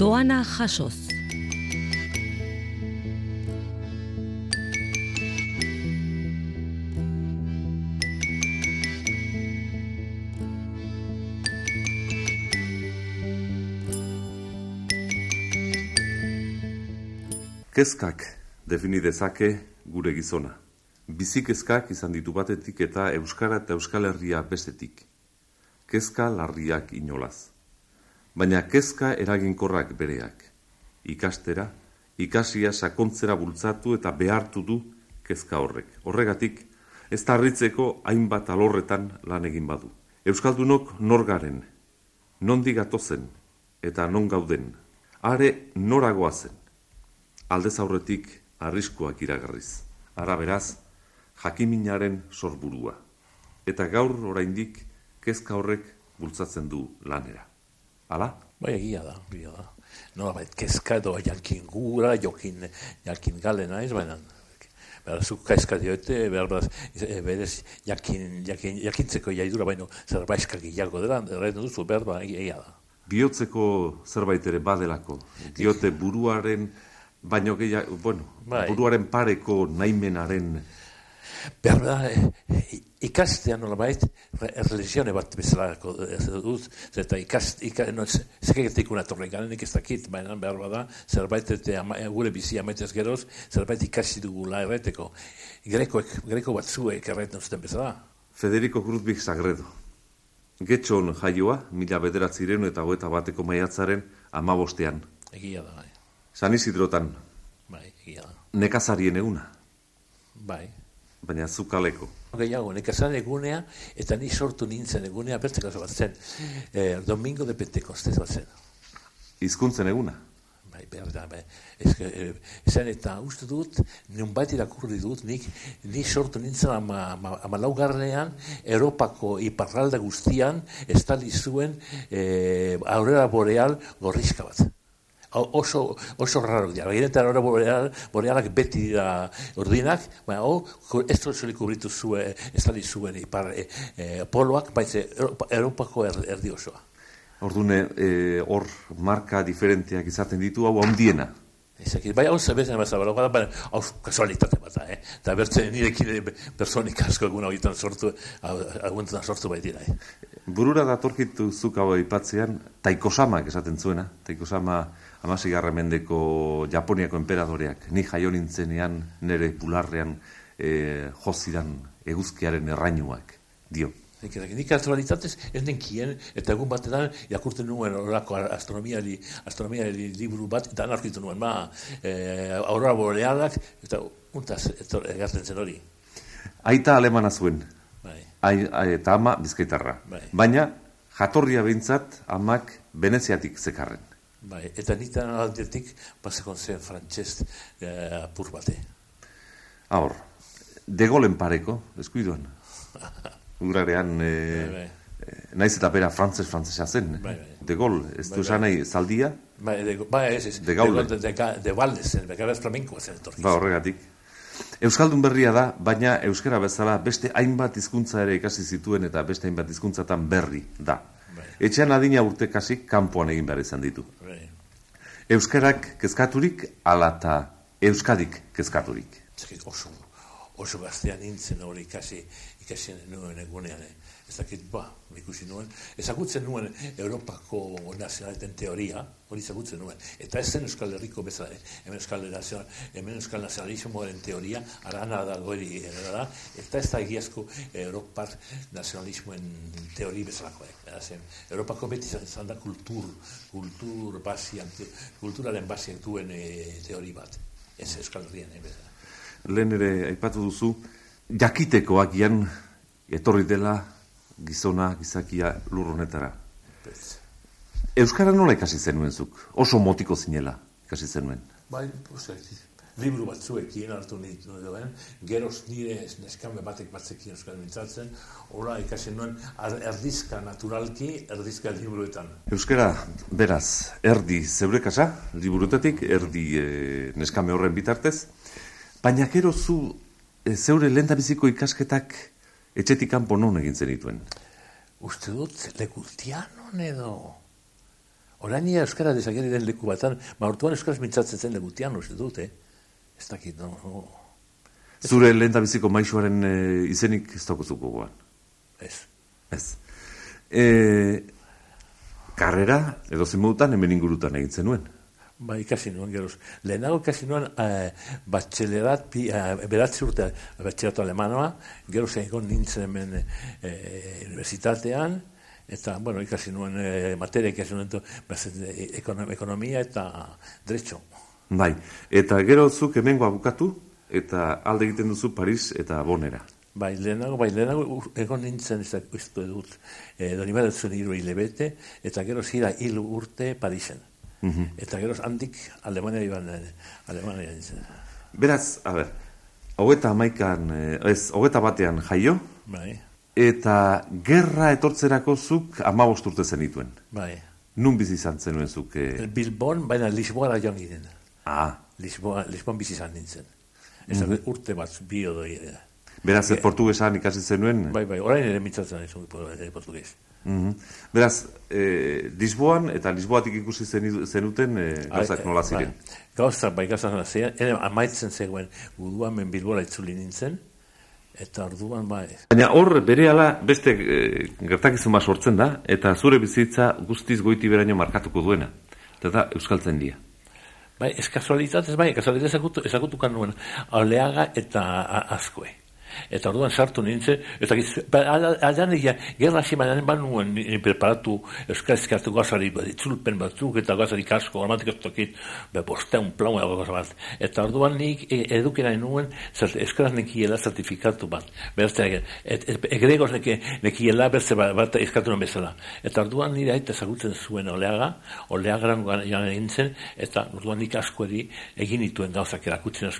doana jasoz. Kezkak defini dezake gure gizona. Bizikezkak izan ditu batetik eta Euskara eta Euskal Herria bestetik. Kezka larriak inolaz. Baina kezka eraginkorrak bereak. Ikastera, ikasia sakontzera bultzatu eta behartu du kezka horrek. Horregatik, ez tarritzeko hainbat alorretan lan egin badu. Euskaldunok norgaren, nondi gatozen eta non gauden. Are noragoa zen. Aldez aurretik arriskuak iragarriz. Ara beraz, jakiminaren sorburua. Eta gaur oraindik kezka horrek bultzatzen du lanera. Hala? Bai, egia da, egia da. Nola bait, kezka edo jalkin gura, jokin, jalkin gale naiz, baina behar zuk kezka diote, behar behar, e, berez, jakin, jakin, jakintzeko jaidura, baina zerbaitzka gehiago dela, erraiten duzu, behar ba, egia da. Bihotzeko zerbait ere badelako. Diote buruaren, baino gehiago, bueno, Bai. buruaren pareko naimenaren Behar da, e, ikastea nola bait, religione bat bezalako e, dut, eta ikast, ika, no, zeketik unatorren garen ez dakit, baina behar bada, zerbait eta ama, gure bizi ametez geroz, zerbait ikasi dugula erreteko. Grekoek, greko batzuek erreten zuten bezala. Federico Cruzbik Sagredo. Getxon jaioa, mila bederatziren eta hoeta bateko maiatzaren amabostean. Egia da, bai. San Isidrotan, Bai, egia da. nekazarien eguna, Bai. Baina zukaleko. Gehiago, nekazan egunea, eta ni sortu nintzen egunea, bertzeko bat zen, eh, Domingo de Pentecostes bat zen. Hizkuntzen eguna. Bai, behar da, bai. Ez, eh, esan eta uste dut, nun bat irakurri dut, nik, ni sortu nintzen ama, ama, ama laugarrean, Europako iparralda guztian, estali zuen eh, aurrera boreal gorrizka bat. Oso, oso raro dira. Gainetan aurrera boreal, borealak beti dira urdinak, baina hau, ku- ez zulik kubritu zuen, estali zuen ipar eh, eh, poloak, baitze Europa, Europako er, erdi osoa. Ordune, eh, hor marka diferenteak izaten ditu, hau handiena. Ezakit, bai, hau zebezen bat zabalagoa da, baina hau kasualitate bat da, eh? Eta bertzen nirekin personik asko egun horietan sortu, aguentan sortu bai dira, eh? Burura datorkitu zuk hau aipatzean, taikosamak esaten zuena, taikosama amasigarra mendeko Japoniako emperadoreak, ni jaio nintzenean nere bularrean e, jozidan eguzkiaren errainuak, dio. Nik, kasualitatez ez nenkien, eta egun batetan jakurten nuen orako astronomiari, astronomiari liburu bat, eta han aurkitu nuen, ma, eh, aurora borealak, eta untaz, egartzen zen hori. Aita alemana zuen, Bai, ai, ai, eta ama bizkaitarra. Bai. Baina, jatorria behintzat amak veneziatik zekarren. Bai, eta nitan aldetik, pasekon zen frantxez eh, apur bate. Ahor, degolen pareko, eskuiduan. Urarean, e, Bai, bai. naiz eta bera frantzes frantzesa zen. Bai, bai. De gol, ez du esan nahi zaldia, Bai, de, bai, ez, ez. De Gaulle. De, de, de, de Valdes, zen, bekara flamenkoa zen etorkiz. ba horregatik. Euskaldun berria da, baina euskara bezala beste hainbat hizkuntza ere ikasi zituen eta beste hainbat hizkuntzatan berri da. Etxean adina urtekasik kanpoan egin behar izan ditu. Euskarak kezkaturik, ala eta euskadik kezkaturik. Oso, oso gaztean nintzen hori ikasi, ikasi nuen egunean. Eh. Ez dakit, ba, ikusi nuen. Ezagutzen nuen Europako nazionaliten teoria, hori ezagutzen nuen. Eta ez zen Euskal Herriko bezala, eh. hemen Euskal, nazional, hemen Euskal nazionalismoaren teoria, arana da gori da, eta ez da egiazko Europar nazionalismoen teori bezalako. Eh. Em, Europako beti izan da kultur, kultur basian, kulturaren basiak duen eh, teori bat. Ez Euskal Herrian, eh, bezala. Lehen ere aipatu duzu, jakiteko agian etorri dela gizona, gizakia lur honetara. Euskara nola ikasi zenuen zuk? Oso motiko zinela ikasi zenuen. Bai, uste, liburu batzuekin hartu nitu duen, geroz nire neskame batek batzekin euskal mintzatzen, ora ikasi nuen erdizka naturalki, erdizka liburuetan. Euskara, beraz, erdi zeurekasa, liburutetik, erdi e, neskame horren bitartez, baina gero zu e, zeure lehendabiziko ikasketak etxetik kanpo non egin zenituen. Uste dut, legutianon edo... Orain nia Euskara dezageri den leku batan, ma orduan Euskaraz mintzatzen zen legutian, uste dut, eh? Ez dakit, no, no. Zure lehen biziko maixuaren e, izenik ez dakuzuko guan. Ez. Ez. E, karrera, edo zenbutan, hemen ingurutan egin zenuen. Ba, ikasi nuen, geroz. Lehenago ikasi nuen, eh, batxelerat, pi, eh, beratzi urte, batxeleratu alemanoa, geroz egon nintzen hemen eh, universitatean, eta, bueno, ikasi nuen eh, materia, ikasi nuen ekonom, ekonomia eta derecho. Bai, eta gero zuk hemengoa bukatu, eta alde egiten duzu Paris eta Bonera. Bai, lehenago, bai, lehenago egon nintzen ez da edut, eh, doni badatzen hiru hilebete, eta gero zira hilu urte Parisen. -hmm. Eta gero handik Alemania joan, eh, Alemania joan. Beraz, a ber, hogeta amaikan, eh, ez, hogeta batean jaio, bai. eta gerra etortzerako zuk amabost urte zenituen. Bai. Nun bizi izan zenuen zuk? Eh... Bilbon, baina Lisboa joan ginen. Ah. Lisboa, Lisboa bizi izan nintzen. Ez mm urte bat, bi odoi. Beraz, portugesan ikasi zenuen? Bai, bai, orain ere mitzatzen ez portugues. Mm Beraz, e, Lisboan eta Lisboatik ikusi zenuten e, gauzak nola ziren? Bai. Gauzak bai gauzak nola ziren, ere amaitzen zegoen guduan men Bilbora itzuli nintzen, eta orduan bai. Baina hor bere ala beste e, gertakizun bat sortzen da, eta zure bizitza guztiz goiti beraino markatuko duena. Eta da, Euskaltzen dia. Bai, ez kasualitatez, bai, kasualitatez ezagutukan nuen, aleaga eta askoe. Eta orduan sartu nintzen, eta ba, aldan egia, gerra hasi baina ban nuen ni preparatu euskarizkatu gazari itzulpen batzuk eta gazari kasko, gramatik ez tokit, be bosteun plau edo gaza bat. Eta orduan nik e, edukena nuen euskaraz nekiela zertifikatu bat. Beraz, egregoz nekiela beste bat eskatu nuen bezala. Eta orduan nire aita zagutzen zuen oleaga, oleaga joan nintzen, eta orduan nik asko egin dituen gauzak erakutzen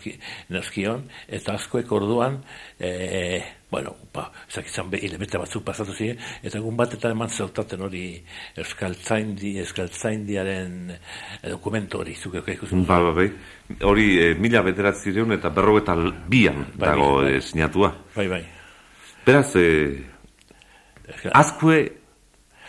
neskion, eta askoek orduan, e, bueno, ba, ezakitzen be, hilabete batzuk pasatu ziren, eta egun bat eta eman zeutaten hori euskaltzaindi, euskaltzaindiaren e, dokumentu hori, zuke ikusten. Ba, ba, bai. Hori e, mila beterat zireun eta berro eta bian bai, dago bai, e, sinatua. Bai, bai. Beraz, e, azkue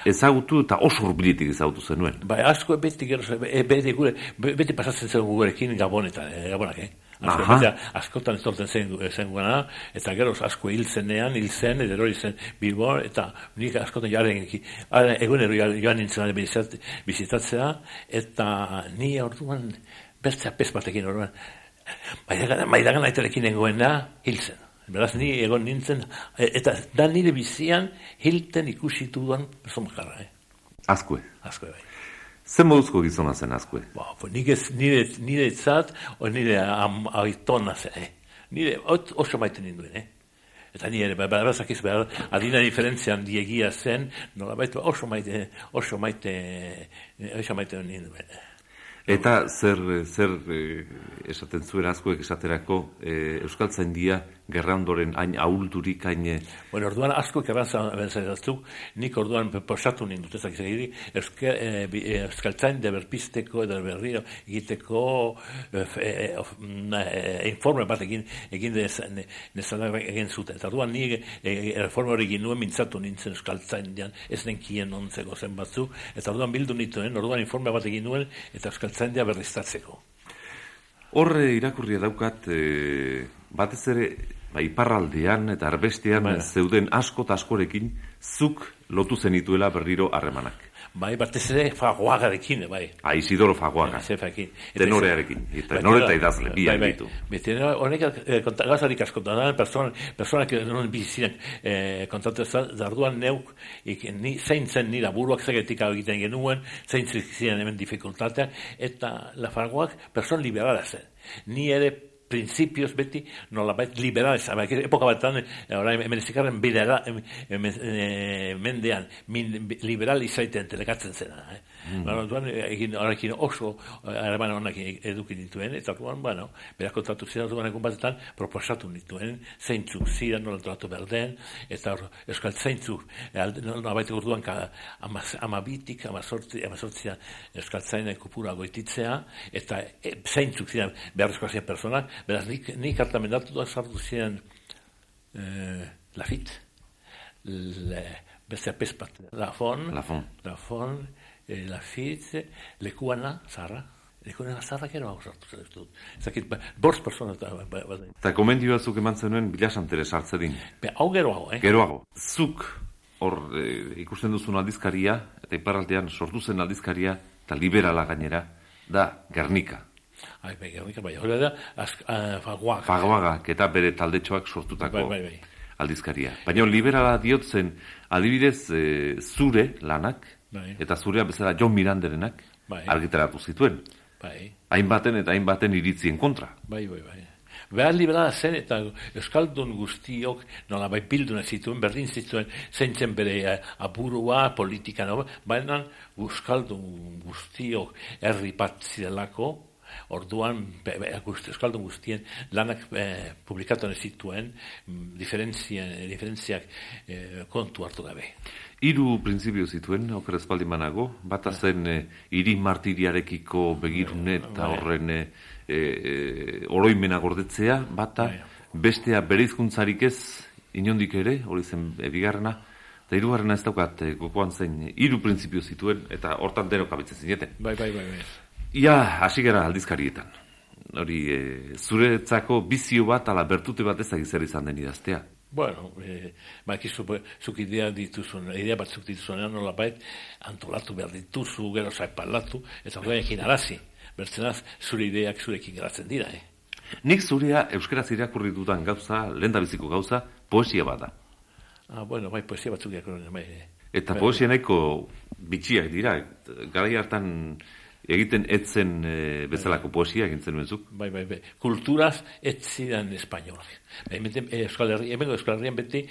ezagutu eta oso urbilitik ezagutu zenuen. Bai, azkue beti gero, beti, gure, beti pasatzen zen gurekin gabonetan, e, gabonak, eh? Asko, askotan ez dorten zen, zen guana, eta gero asko hil zenean, hil zen, edo hori zen Bilbo, eta nik askotan jaren egun ero joan nintzen bizitatzea, eta ni orduan beste apes batekin orduan, maidagan aitelekin nengoena hil zen. Beraz, ni egon nintzen, e, eta da nire bizian hilten ikusitu duan personakarra, eh? Azkue. Azkue, bai. Zer moduzko gizona zen azkue? Ba, nire, nire, nire zat, o nire am, aitona zen, eh? Nire oso maite ninduen, eh? Eta nire, ba, ba, ba, ba, adina diferentzian diegia zen, nola baita oso maite, oso maite, oso maite ninduen, eh? Eta zer, zer eh, esaten zuen askoek esaterako eh, Euskal Zaindia gerra ondoren hain ahulturik hain... Eh, bueno, orduan askoek errantzatu, nik orduan posatu nindut ezak izagiri, eh, eh, Euskal Zain berpisteko edo berriro egiteko eh, eh, informe bat egin, egin nezala egin zuten. Eta orduan nik eh, reforma hori egin nuen mintzatu nintzen Euskal Zain ez nenkien ontzeko zen batzu, eta orduan bildu nituen, orduan informe bat egin nuen, eta Euskal ertzaindia berriztatzeko. Horre irakurria daukat, e, batez ere, ba, iparraldean eta arbestean Baina. zeuden asko askorekin zuk lotu zenituela berriro harremanak. Bai, batez ere fagoagarekin, bai. Ah, Isidoro fagoaga. Bai, Tenorearekin. Tenore eta idazle, bi bai, bai. ditu. Bai, honek eh, gazarik asko da, persona, persona que non biziren eh, kontatu ez darduan neuk, ik, ni, zein zen nira buruak zegetik egiten genuen, zein ziren hemen dificultatea, eta la fagoak person liberala zen. Ni ere principios beti nola bait liberales a epoka batean ahora emezikarren bidera mendean liberal izaiten telekatzen zena eh? Mm. Bueno, duan, egin, horrekin oso araban honak edukin dituen, eta duan, bueno, berak kontatu ziren duan egun batetan proposatu dituen, zeintzuk ziren, nola tratu berden, eta hor, euskal zeintzuk, nola baita urduan, ama, ama bitik, ama sortzi, ama sortzia, euskal zainen kupura goititzea, eta e, zeintzuk ziren beharrezkoa ziren personak, beraz, nik, nik hartamendatu duan sartu ziren eh, Lafit, le, beste apespat, Lafon, Lafon, Lafon, e, Lafitte, lekuana, zarra, lekuana zarra gero hau sartu zen dut. Ezakit, ba, bortz persona eta ba, ba, ba, Eta gomendio batzuk eman zenuen bilasantere sartzedin. be, hau gero hau, eh? Geroago, zuk hor e, ikusten duzun aldizkaria, eta iparraldean sortu zen aldizkaria, eta liberala gainera, da Gernika. Ai, bai, bai, bai, hori da, azk, uh, faguak. Fagoagak eta bere taldetxoak sortutako Bai, bai, bai. aldizkaria. Baina liberala diotzen adibidez e, zure lanak, Bai. eta zurea bezala John Miranderenak Bai. argitaratu zituen. Bai, Hainbaten eta hainbaten iritzien kontra. bai, bai, bai. Behar liberala zen eta Euskaldun guztiok nola bai bilduna zituen, berdin zituen, zein zen bere eh, aburua, politika, no? baina Euskaldun guztiok herri bat zirelako, orduan Euskaldun guztien lanak eh, publikatu zituen, mm, diferentzia- diferentziak eh, kontu hartu gabe. Hiru printzipio zituen, oker espaldi manago, bata zen e, hiri martiriarekiko begirune eta Bai. horren e, e, oroimena gordetzea, bata, Bai. bestea bereizkuntzarik ez, inondik ere, hori zen e, bigarrena, eta hirugarrena ez daukat e, gokoan zen hiru printzipio zituen, eta hortan denok abitzen zineten. Bai, bai, bai, bai. Ia, hasi gara aldizkarietan. Hori, e, zuretzako bizio bat, ala bertute bat ezagik zer izan den idaztea. Bueno, eh, baikizu, be- zuk idea dituzun, idea batzuk dituzunean nola bait, antolatu behar dituzu, gero zaipalatu, eta horrekin arazi. Bertzenaz, zure ideak zurekin geratzen dira, eh? Nik zurea euskaraz irakurri dudan gauza, lehen biziko gauza, poesia bada. Ah, bueno, bai, poesia batzuk diakronen, bai. eh. Eta Bai, poesia nahiko bitxiak dira. Garai hartan egiten etzen e, bezalako poesia egin zenuen zuk. Bai, bai, bai. Kulturaz ez zidan espainolak. Bai, hemen, eh, Euskal Herri, hemen Euskal Herrian beti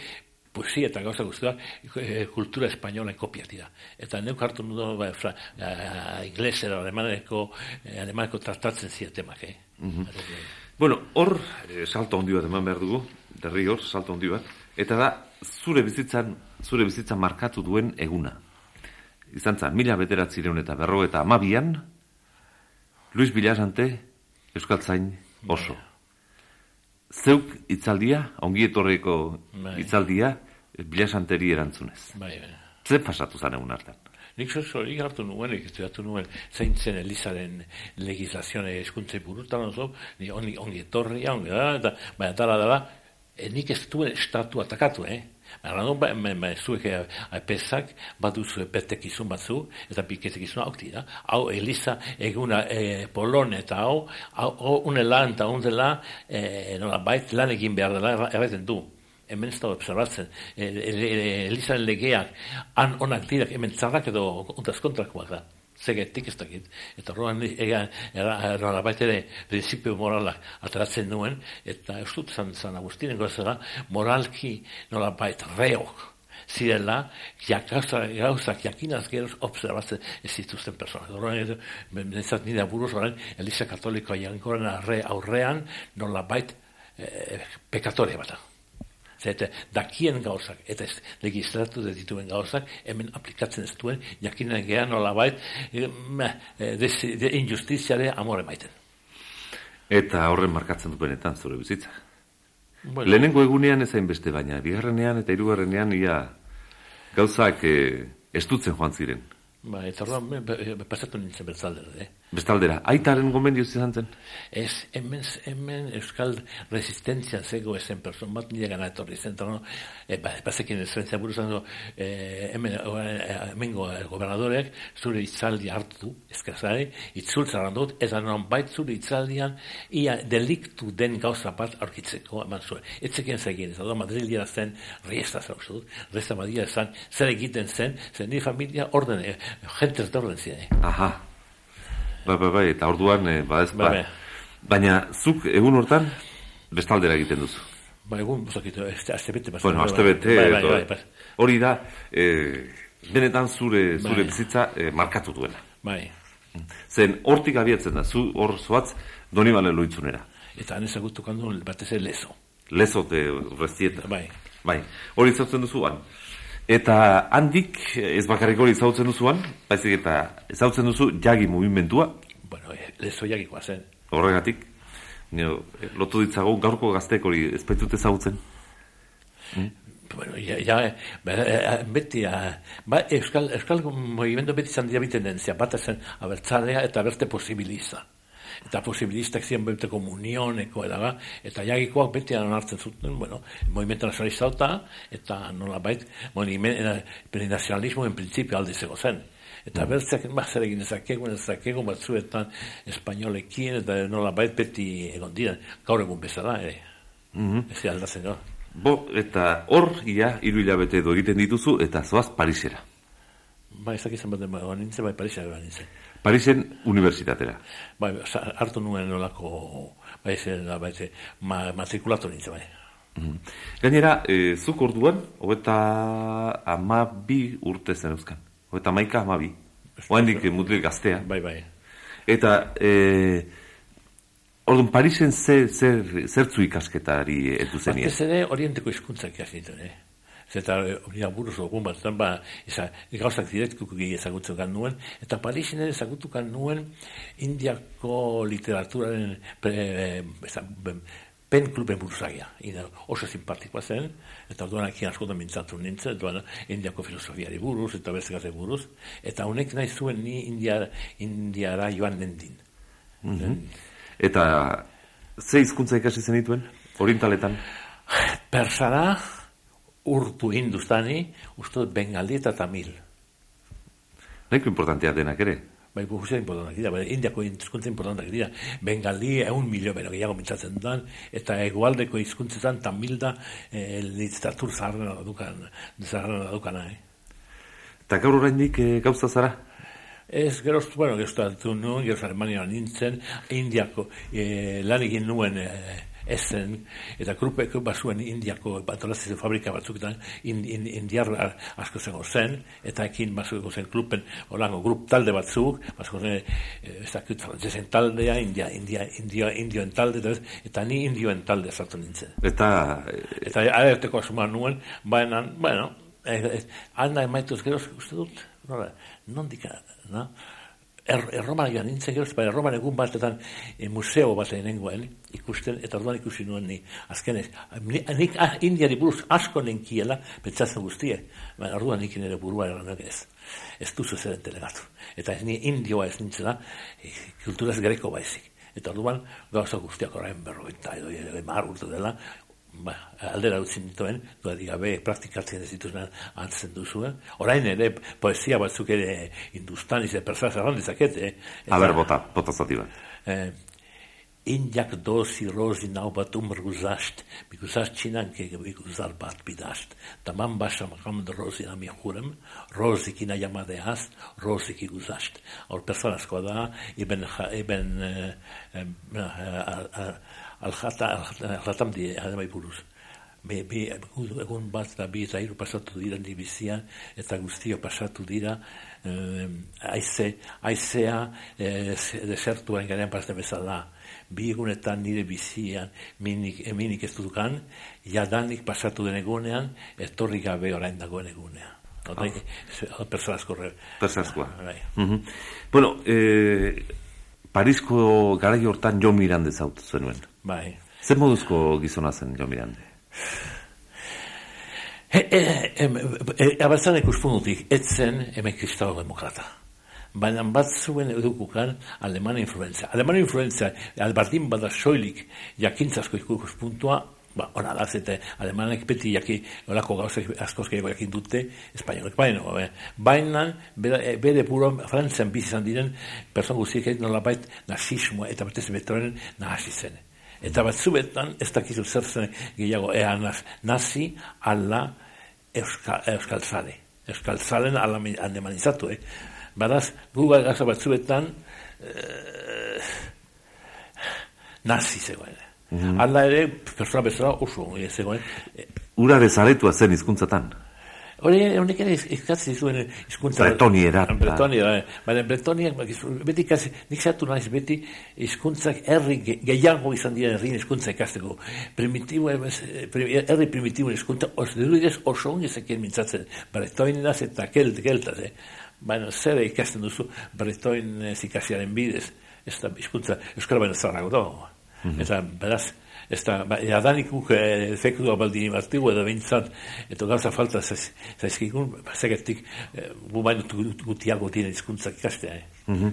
poesia eta gauza guztiak eh, kultura espainola kopia dira. Eta neuk hartu nudo ba, fra, eh, inglesera, alemaneko, eh, alemaneko tratatzen ziatemak, eh? Bueno, hor e, salto handi bat eman behar dugu, derri hor, salto handi bat, eta da, zure bizitzan, zure bizitzan markatu duen eguna. Izan zen, mila bederatzireun eta berro eta amabian, Luis Bilasante, Euskaltzain oso. Zeuk itzaldia, ongi etorreko Bai. itzaldia, Bilasanteri erantzunez. Bai, bai. Ze pasatu zen egun hartan? Nik zozo, nik hartu nuen, estudiatu nuen, zein zen Elizaren legislazione eskuntze burutan oso, ni ongi, ongi etorria, ongi da, eta, baina dala dala, e, nik ez duen estatu atakatu, eh? Non, ba, ba, zuek eh, aipezak, baduzu betekizun batzu, eta biketekizuna hau dira. Hau, Eliza, eguna e, Polon eta hau, hau, hau unela eta undela, e, nola, bait lan egin behar dela, erra- erraten du hemen ez da observatzen, e, e, e, legeak, han onak dirak, hemen txarrak edo kontrakoak da. Zegetik ez dakit. Eta horrean ega, baita ere, prinsipio moralak ateratzen nuen, eta ez dut zan, zan Agustinen gozera, moralki nola baita reok zirela, jak, gauza, gauzak jakinaz geroz observatzen ez zituzten personak. Horrean, nezat nire buruz horrean, Eliza Katolikoa jankoren aurrean, nola bait, eh, pekatore bat da. Zete, dakien gauzak, eta ez legislatu de dituen gauzak, hemen aplikatzen ez duen, jakinen gehan nola bait, e, de, de injustiziare amore maiten. Eta horren markatzen du benetan zure bizitza. Bueno, Lehenengo egunean ezain beste baina, bigarrenean eta hirugarrenean ia gauzak e, estutzen joan ziren. ba, eta be- pasatu nintzen bertzaldera, eh? Bestaldera, aitaren gomendio izan zen? Ez, hemen, hemen euskal resistentzia zego ezen person bat nire gana etorri zen, no, e, ba, bazekin ezrentzia buruzan, no, e, hemen, e, hemengo eh, gobernadoreak zure itzaldi hartu, eskazare, itzultzaran dut, eta non bait zure itzaldian, ia deliktu den gauza bat aurkitzeko eman zuen. Etzekien zegin, ez da, Madrilera zen, riesta zen, dut, riesta Madrilera zen, zer egiten zen, zen nire familia orden, jentez de orden ziren, eh? Aha. Bai, bai, bai, eta orduan, e, ba ez, Bai, ba. bai. Baina, zuk egun hortan, bestaldera egiten duzu. Ba, egun, bozakit, azte bete, Bueno, azte bete, bai, bai, bai, bai, hori da, e, benetan zure, zure Bai. bizitza e, markatu duena. bai. Zen, hortik abiatzen da, zu hor zoatz, doni bale loitzunera. Eta han ezagutu kandu batez ere lezo. Lezote restieta. Bai. Bai, hori zautzen duzuan. Eta handik ez bakarrik hori zautzen duzuan, baizik eta zautzen duzu jagi mugimentua, Bueno, eh, lezo jakikoa zen. horregatik, nio, lotu ditzagun gaurko gaztek hori ez baitute zautzen. Bueno, ja, ja be, beti, ba, euskal, euskal movimendu beti zan dira biten dentzia, bat ezen abertzalea eta berte posibiliza. Eta posibilistak ziren bete komunioneko edaga, eta jagikoak beti hartzen zuten, bueno, movimentu nazionalista eta nola bait, nazionalismo en principio alde zego zen. Eta mm. bertzak, ba, zer egin ezakegu, ezakegu batzuetan espainolekin, eta nola bait beti egon dira, gaur egun bezala, ere. Mm -hmm. Ez aldatzen gaur. Bo, eta hor, ia, iru hilabete edo egiten dituzu, eta zoaz Parisera. Ba, ez dakizan bat, ba, nintzen, bai, Parisera nintzen. Parisen universitatera. Bai, hartu nuen nolako, bai, zen, bai, zen, ma, matrikulatu nintzen, bai. Mm Gainera, e, zuk orduan, hogeta ama bi urte zen euskan. Eta maika amabi. Oendik mutil gaztea. Bai, bai. Eta, e, orduan, Parisen zer, zer, zertzu ikasketari edu zenien? Batez ere, orienteko izkuntzak ikasitu, eh? Zeta, hori buruz ogun bat, ba, eza, gauzak direktuko gehi ezagutzen gan nuen, eta Parisen ere ezagutukan nuen indiako literaturaren pre, e, pen kluben buruzagia, ina oso simpatikoa zen, eta orduan aki askotan mintzatu nintzen, duan indiako filosofiari buruz, eta bezegate buruz, eta honek nahi zuen ni indiara, indiara joan den din. Mm -hmm. Eta ze hizkuntza ikasi zenituen, orientaletan? Persara, urtu hindustani, uste bengali eta tamil. Naiko importantea denak ere? bai guztia importantak dira, bai, indiako hizkuntza importantak dira, bengali egun milio bero gehiago mintzatzen duan, eta egualdeko hizkuntzetan tamilda eh, literatur zaharren dukan, zaharren dukana, eh. Eta gaur oraindik e, gauza zara? Ez, gero, bueno, gero, nuen, gero, Alemania nintzen, indiako e, lan egin nuen, e, ezen, eta grupek basuen indiako batolazio fabrika batzuketan in, in, indiar asko zengo zen, eta ekin basuko zen klupen, olango grup talde batzuk, basuko zen, eh, ez dakit, frantzezen taldea, india, india, india, indioen talde, eta ni indioen talde sartu nintzen. Eta... Eta aerteko asuma nuen, baina, bueno, eh, alda emaituz gero, uste dut, nola, nondika, no? Er, erroman joan nintzen gero, bai, erroman egun batetan e, museo bat nengoen, ikusten, eta orduan ikusi nuen ni, azkenez, nik ah, indiari buruz asko nenkiela, pentsatzen guztie, baina orduan nik nire burua eranak ez, ez duzu zer entelegatu. Eta ni indioa ez nintzela, e, kulturaz greko baizik. Eta orduan, gauza guztiak orain berroita edo, edo, edo, edo, dela, ba, aldera utzin dituen, dua gabe praktikatzen ez dituzena antzen duzu, eh? Orain ere, poesia batzuk ere industan izan persona zerran dezaket, eh? A ber, bota, bota zati bat. Eh, Indiak dozi rozi nau bat umrguzasht, biguzasht činan ke biguzar bat bidasht. Tamam basha makam da rozi nam jurem, rozi kina jamade has, rozi ki guzasht. Or persona asko da, iben, iben, eh, eh, eh, aljata, aljatam di, ademai buruz. Be, be, egun bat da bi eta pasatu dira dibizian, eta guztio pasatu dira, eh, aize, aizea eh, desertuaren garen paste bezala. Bi egunetan nire bizian minik, minik ez dudukan, jadanik pasatu den egunean, etorri gabe orain dagoen egunean. Ota, oh. Personazko. Personazkoa. Bai. -huh. Bueno, eh, Parisko garai hortan Jo Mirande zautu zenuen. Bai. Zer moduzko gizona zen Jo Mirande? E, e, e, e, Abertzan ikuspunutik, etzen hemen kristau demokrata. Baina bat zuen edukukan alemana influenza. Alemana influenza, albardin bada soilik jakintzasko ikuspuntua, ba, ona da, zete, alemanek beti jaki, olako gauzak askoz gehiago jakin dute, espainolek baino, baina, bere, bere buro, frantzian bizizan diren, person guztiek nola bait nazismoa eta betez betoren nahasi zen. Eta bat zubetan, ez dakizu zer zen gehiago, ea nazi, ala, euskal, euskal zale. Euskal zalen ala andemanizatu, eh? Badaz, gu gaza bat zubetan, eh, nazi zegoen. Mm -hmm. Ala ere, persona bezala oso, eh, zegoen. Ura dezaretua zen izkuntzatan. Hori, honek ere izkatzi zuen izkuntza... Bretoniera. Bretoniera, baina Bretonia, beti kasi, nik zatu naiz beti izkuntzak herri gehiago izan dira herri izkuntza ikasteko. Primitibo, herri primitibo izkuntza, os dirudez oso ongi zekien mintzatzen, bretoineraz eta kelt, keltaz, eh? Baina zer ikasten duzu bretoin ikasiaren bidez, ez da izkuntza, euskara baina zarrago da. Eta, beraz, ez da, ba, jadanik guk e, efektua baldin imartigu edo behintzat, eta gauza falta zaizkikun, zegetik, e, gu baino gutiago dira izkuntzak ikastea. Eh? Mhm.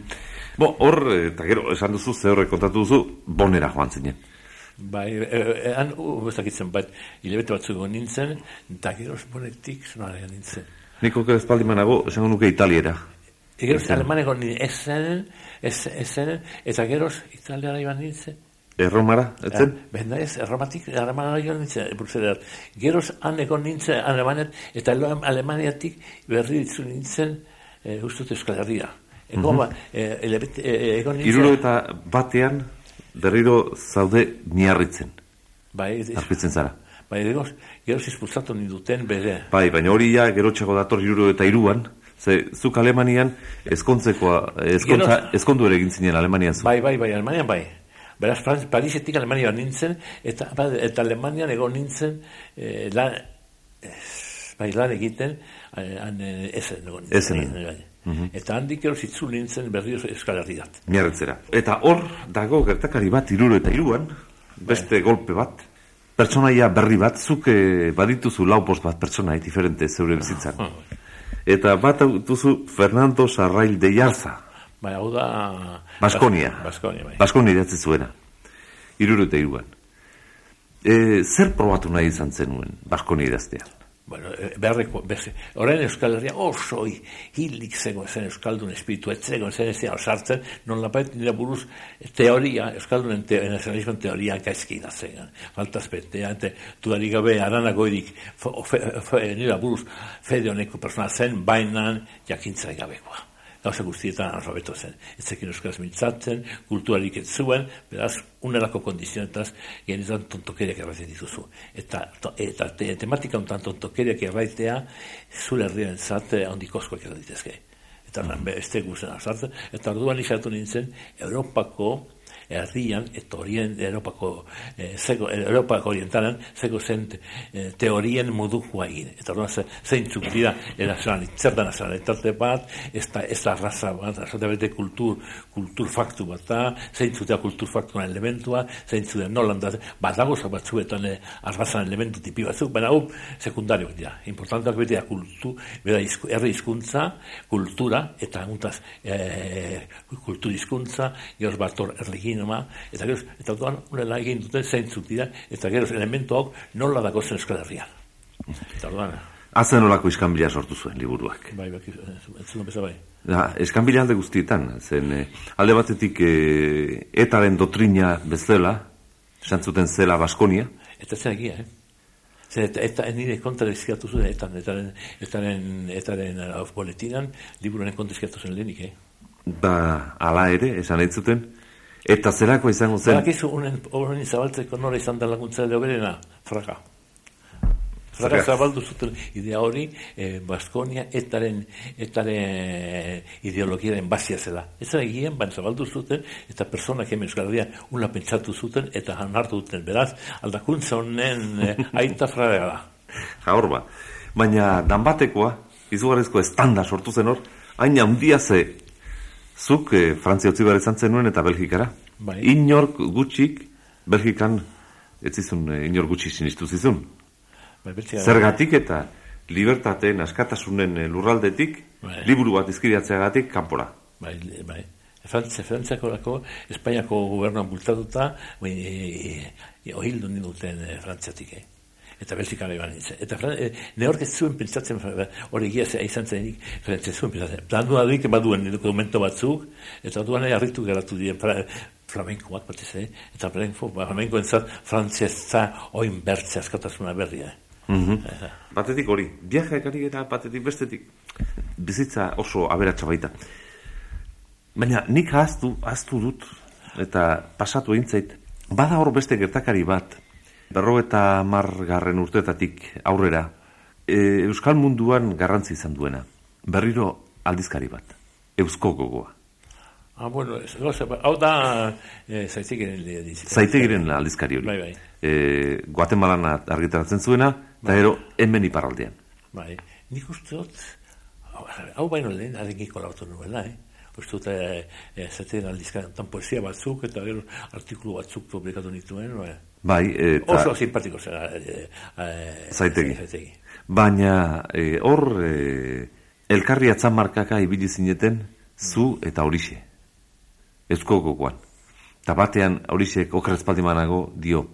Bo, hor, eta gero, esan duzu, ze horre kontatu duzu, bonera joan zinen. Bai, ean, uh, bestakitzen bat, hilabete batzuk nintzen, eta gero bonetik, zonaren nintzen. Niko ez espaldi manago, esango nuke italiera. Gero, alemaneko ezen, ezen, eta gero, italiara iban nintzen. Erromara, etzen? Ja, Benda ez, erromatik, alemana joan nintzen, burtzerat. Geroz, han egon nintzen, alemaniat, eta alemaniatik berri ditzu nintzen, e, ustut Euskal Herria. Ego, mm -hmm. e, e, egon nintzen... Iruro eta batean, berriro zaude niarritzen. Bai, Arpitzen zara. Bai, geroz, geroz izpulsatu ninduten bere. Bai, baina hori ja, gero txako dator iruro eta iruan, Ze, zuk Alemanian ezkontzekoa, ezkontza, ezkondu ere egin zinen Alemanian zu. Bai, bai, bai, Alemanian bai. Beraz, Franz, Parisetik Alemania nintzen, eta, ba, eta Alemanian egon nintzen, eh, lan, bai, lan egiten, eh, han, eh, ezen egon nintzen. Ezen. Bai. Mhm. Eta handik ero zitzu nintzen berri euskal herriat. Miarretzera. Eta hor, dago gertakari bat, iruro eta iruan, beste bai. golpe bat, pertsonaia berri bat, zuk eh, badituzu lau post bat pertsonai diferente zeure bizitzan. Ah, bai. Eta bat duzu Fernando Sarrail de Jarza. Bai, hau da... Baskonia. Baskonia, bai. Baskonia idatzi zuena. Iruro eta iruan. E, zer probatu nahi izan zenuen Baskonia idaztea? Bueno, e, beharreko, beste, orain Euskal Herria oso hilik zego zen Euskaldun espiritu, etzego zen ez osartzen, non lapait nire buruz teoria, Euskaldunen te, nazionalismoen teoria gaizki idatzen. Faltaz betea, ente, dudari gabe aranago edik nire buruz fede honeko persona zen, bainan jakintzai gabekoa gauza guztietan alfabeto zen. Ez zekin euskaraz mintzatzen, kulturarik ez zuen, beraz, unerako kondizionetaz, genizan tontokeriak erraiten dituzu. Eta, to, eta te, tematika ontan tontokeriak erraitea, zure herriaren zate, ondikoskoak erratitezke. Eta, mm -hmm. ez tegu zen eta orduan izatu nintzen, Europako, herrian, eta horien Europako, eh, zego, Europako orientalan, zego zen eh, teorien modukua egin. Eta hori zein txuk dira, zer da nazionalitate bat, ez da, ez da raza bat, da bete kultur, kultur faktu bat da, zein zutea kultur faktu elementua, zein zutea nolan da, bat dago batzuetan eh, arrazan elementu tipi batzuk, baina hau sekundario dira. Importanteak bete kultu, bera izku, herri hizkuntza, kultura, eta untaz, eh, kultur hizkuntza, gehoz bator erligin zinema, eta gero, eta duan, unela egin dute zeintzuk dira, eta gero, elementu hau nola dago zen Euskal Herrian. Eta duan. Azen olako iskanbila sortu zuen liburuak. Bai, bai, ez zuen beza bai. Da, eskanbila alde guztietan, zen eh, alde batetik eh, etaren dotrina bezala, santzuten zela Baskonia. Eta zen egia, eh? Zer, eta, eta nire kontra dizkiatu zuen, etaren, etaren, etaren, etaren, etaren boletinan, liburuaren kontra dizkiatu zuen lehenik, eh? Ba, ala ere, esan zuten, Eta zerako izango zen? Barakizu, unen, horren nora izan da laguntza edo berena, fraga. Fraga zabaldu zuten idea hori, eh, Baskonia etaren, etaren ideologiaren bazia zela. Ez da egien, baina zabaldu zuten, eta personak hemen euskal una pentsatu zuten, eta hanartu duten. Beraz, aldakuntza honen eh, aita fraga da. Ja, hor ba. Baina, danbatekoa, izugarrizko estanda sortu zen hor, hain handia ze Zuk e, Frantzia utzi behar izan zenuen eta Belgikara. Bai. Inork gutxik, Belgikan, ez zizun, e, inor gutxik sinistu zizun. Bai, Zergatik eta libertateen askatasunen e, lurraldetik, bai. liburu bat izkiriatzeagatik kanpora. Bai, bai. Frantzia, Frantziako lako, Espainiako gobernuan bultatuta, bai, e, e, ohildu ninduten e, Frantziatik, eh? Eta Belgikara iban nintzen. Eta e, ne ez zuen pentsatzen, hori egia zea izan zen, ez zuen pentsatzen. Plandu adik, baduen dokumento batzuk, eta duan ere harritu geratu dien flamenkoak bat ez, eh? eta flamenko, flamenko entzat, za oin bertzea askatasuna berria. Mm -hmm. Batetik hori, viaja ekari eta batetik bestetik, bizitza oso aberatsa baita. Baina nik ahaztu, ahaztu dut, eta pasatu eintzait, bada hor beste gertakari bat, berro eta margarren urteetatik aurrera, e, Euskal munduan garrantzi izan duena. Berriro aldizkari bat. Eusko gogoa. Ah, bueno, hau da e, zaitegiren Zaitegiren aldizkari hori. Bai, bai. E, Guatemalan argitaratzen zuena, eta bai. ero hemen iparaldean. Bai, nik uste dut, hau baino lehen adengiko lautu nuela, eh? Uste e, e, zaten poesia batzuk, eta gero artikulu batzuk publikatu nituen, no, Bai, eta... Oso simpatiko zera. E, e, zaitegi. zaitegi. Baina, e, hor, e, elkarri atzan ibili zineten, zu eta horixe. Ezko gokoan. Eta batean, horixe, okrezpaldimanago, dio,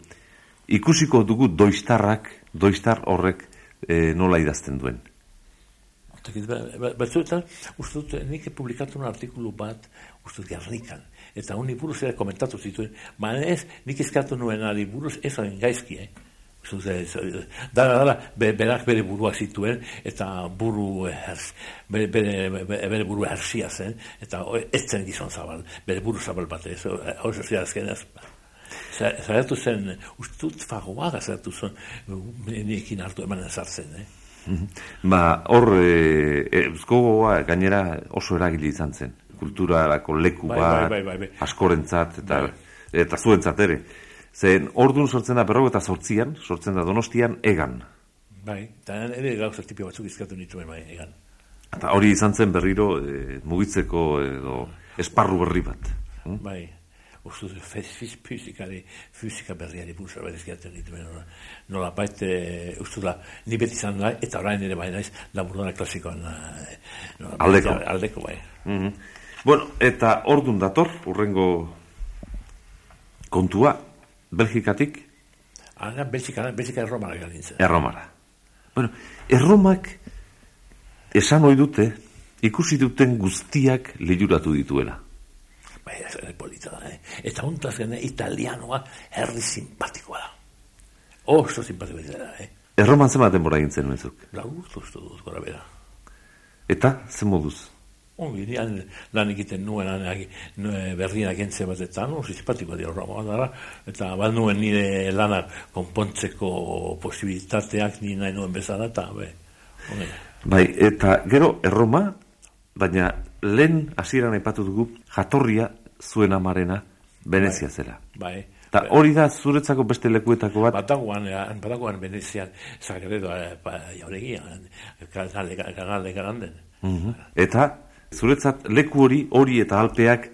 ikusiko dugu doistarrak, doistar horrek e, nola idazten duen. Batzuetan, uste dut, nik publikatu un artikulu bat, uste dut, garnikan. Eta honi buruz ere komentatu zituen, ma ez, nik izkatu nuen ari buruz, ez hain gaizki, eh? Dara, dara, berak bere burua zituen, eta buru herz, bere, bere, bere buru herzia zen, eta ez zen gizon zabal, bere buru zabal bat, ez, hau zazia azken ez. Zeratu zen, ustut fagoaga zeratu zen, niekin hartu emanen zartzen, eh? Mhm. Ba, hor, e, e, gainera oso eragili izan zen, kulturarako leku bai, bat, bai, bai, bai, askorentzat, eta, eta zuentzat ere. Zen, ordun sortzen da berrogo eta sortzian, sortzen da donostian, egan. Bai, eta ere gauza tipio batzuk izkatu nituen bai, egan. Eta hori izan zen berriro e, mugitzeko edo esparru berri bat. Bai, uste fizikari, fizika berriari bursa berriz gehaten nituen. Nola baite, uste da, ni beti izan da, eta orain ere bai naiz, laburdona klasikoan. E, aldeko. Aldeko, bai. Mm -hmm. Bueno, eta ordun dator, urrengo kontua, Belgikatik? Ara, Belgika, Belgika erromara galintzen. Erromara. Bueno, erromak esan ohi dute, ikusi duten guztiak lehuratu dituela. Bai, ez polita da, eh? Eta hontaz gene, italianoa herri simpatikoa da. Oso simpatikoa da, eh? Erroman zematen bora gintzen nuezuk? Lau urtu dut, gora bera. Eta, zen moduz? ongi, han lan egiten nuen berrien agentze batetan, oso izpatiko dira horra dara, eta bat nuen nire lanak konpontzeko posibilitateak ni nahi nuen bezala, eta be, ongi. Bai, eta gero erroma, baina lehen hasieran aipatu dugu jatorria zuen amarena Venezia bai, zela. Bai. Eta hori da zuretzako beste lekuetako bat? Batagoan, batagoan Venezian, Zagredo, jauregia, gale garanden. Uh Eta zuretzat leku hori hori eta alpeak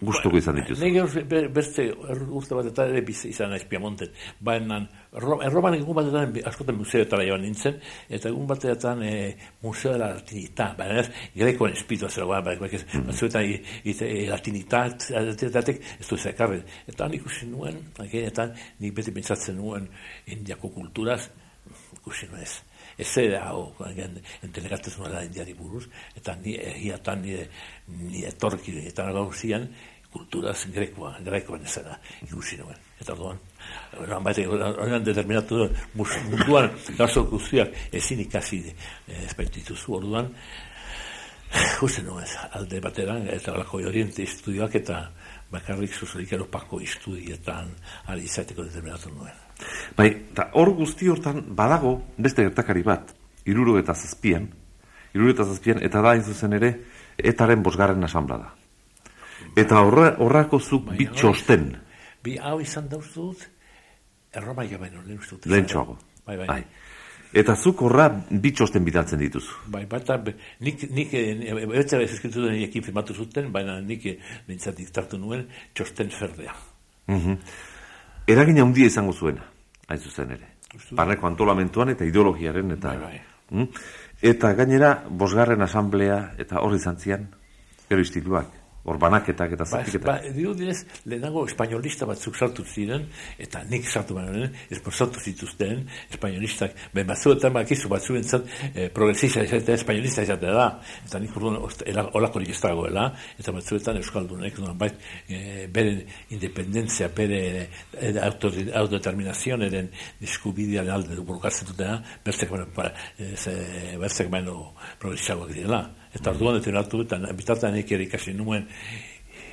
gustuko izan dituzu. Nire beste urte bat eta ere bizi izan naiz Piemonten. Baina erroban egun batetan askotan museoetara joan nintzen, eta egun batetan e, museo de la latinita, baina ez grekoen espitu azera guan, baina ez batzuetan e, ez du zekarren. Eta han ikusi nuen, agenetan, nik beti pentsatzen nuen indiako kulturaz, ikusi nuen ez ez ere hau, entelegatzen zuela indiari buruz, eta ni egiatan nire, nire etorki eta gauzian, kulturaz grekoa, grekoan ezera ikusi nuen. Eta orduan, oran baite, oran determinatu duen, munduan gauzo guztiak ezin ikasi eh, espaititu zu orduan, Justen nuen, alde bateran, eta olako oriente estudioak eta bakarrik zuzelik eropako estudietan ari izateko determinatu nuen. Bai, eta hor guzti hortan badago beste gertakari bat, iruro eta zazpian, iruro eta zazpian, eta da zuzen ere, etaren bosgarren asambla da. Eta horrako zuk bai, bitxosten. Bi hau izan dauztu dut, erroma jo baino, lehen uste dut. Lehen txoago. Bai, bai. bai. Eta zuk horra bitxosten bidaltzen dituzu. Bai, baita, nik, nik, eta ez eskentu duen ekin firmatu zuten, baina nik bintzat diktartu nuen txosten ferdea. Mm eragina handia izango zuena, hain zuzen ere. Barreko antolamentuan eta ideologiaren eta... Bai, bai. Mm? Eta gainera, bosgarren asamblea eta horri zantzian, gero istiluak hor banaketak eta ba, zatiketak. Ba, dio direz, lehenago espainolista batzuk sartu ziren, eta nik sartu bainoen, esposatu zituzten, espainolistak, ben batzuetan bakizu batzuen zat, eh, progresista izatea, espainolista izatea da, eta nik urduan olako nik ez dagoela, eta batzuetan euskaldunek, no, bait, eh, bere independentzia, bere eh, autodeterminazioan eren diskubidean alde burukatzen dutena, bertzek baino, eh, bertzek baino progresistagoak direla. Eta orduan detenatu eta bitartan ere ikasi nuen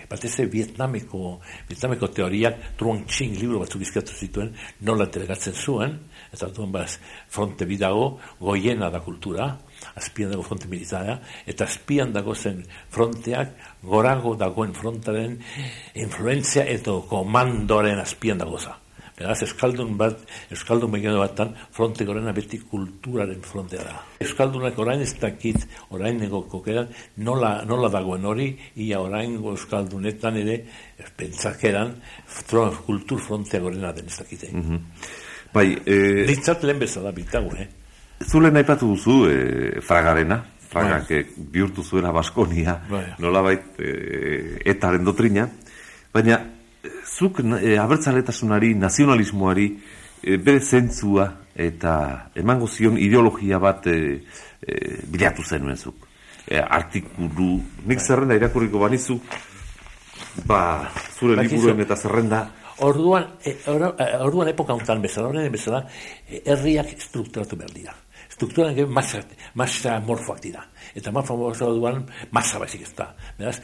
batez ere Vietnameko, Vietnameko teoriak Truong Ching libro batzuk izkatu zituen nola delegatzen zuen eta orduan baz fronte bidago goiena da kultura azpian dago fronte militara eta azpian dago zen fronteak gorago dagoen frontaren influenzia eta komandoren azpian dago za Beraz, Euskaldun bat, Euskaldun beginu batan, fronte gorena beti kulturaren frontea da. Euskaldunak orain ez dakit, orain nego kokeran, nola, nola dagoen hori, ia orain Euskaldunetan ere, pentsakeran, kultur frontea gorena den ez dakite. Mm -hmm. Bai, e... Ditzat lehen bezala bitago, eh? Zule nahi duzu, e, fragarena, fragak bai. bihurtu zuela Baskonia, bai. nola bait, e, etaren dotrina, baina zuk e, abertzaletasunari, nazionalismoari, e, bere zentzua eta emango zion ideologia bat e, e, bilatu zenuen zuk. E, artikulu, nik zerrenda irakurriko banizu, ba, zure liburuen eta zerrenda. Orduan, e, orduan epoka honetan bezala, horren bezala, herriak strukturatu behar dira. Strukturan masa, masa morfoak dira eta ma famoso duan masa baizik ez da. Beraz,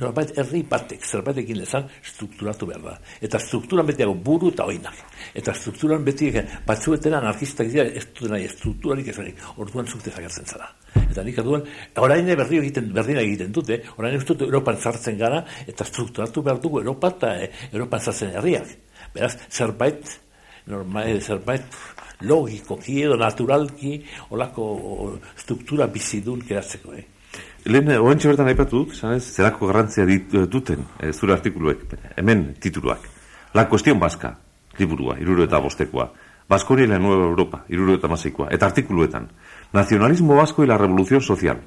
norbait herri batek, zerbait egin lezan, strukturatu behar da. Eta strukturan betiago buru eta oinak. Eta strukturan beti batzuetena anarkistak dira, ez dut nahi, strukturarik ez orduan zukte zagertzen zara. Eta nik aduan, orain berri egiten, berdina egiten dute, orain ez dut Europan sartzen gara, eta strukturatu behar dugu Europa eta eh, Europan sartzen herriak. Beraz, zerbait, normal, zerbait, logikoki edo naturalki olako struktura bizidun keratzeko, eh? Lehen, oen bertan aipatu dut, zanez, zerako garrantzia duten e, zure artikuluek, hemen tituluak. La cuestión baska, liburua, iruro eta bostekoa. Baskonia y la nueva Europa, iruro eta maseikoa. Eta artikuluetan. Nacionalismo vasco y la revolución social.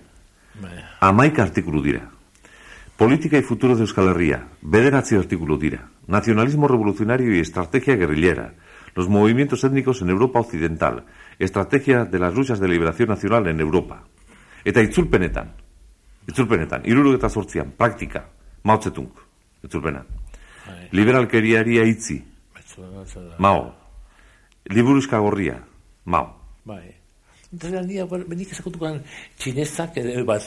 Amaika artikulu dira. Política y futuro de Euskal Herria. Bederatzi artikulu dira. Nacionalismo revolucionario y estrategia guerrillera los movimientos étnicos en Europa Occidental, estrategia de las luchas de liberación nacional en Europa. Eta itzulpenetan, itzulpenetan, iruru eta sortzian, praktika, maotzetunk, itzulpena. Bai. Liberalkeriaria itzi, mao. Liburuzka gorria, mao. Bai. Entonces, día, benik esakutuko txinezak, bat,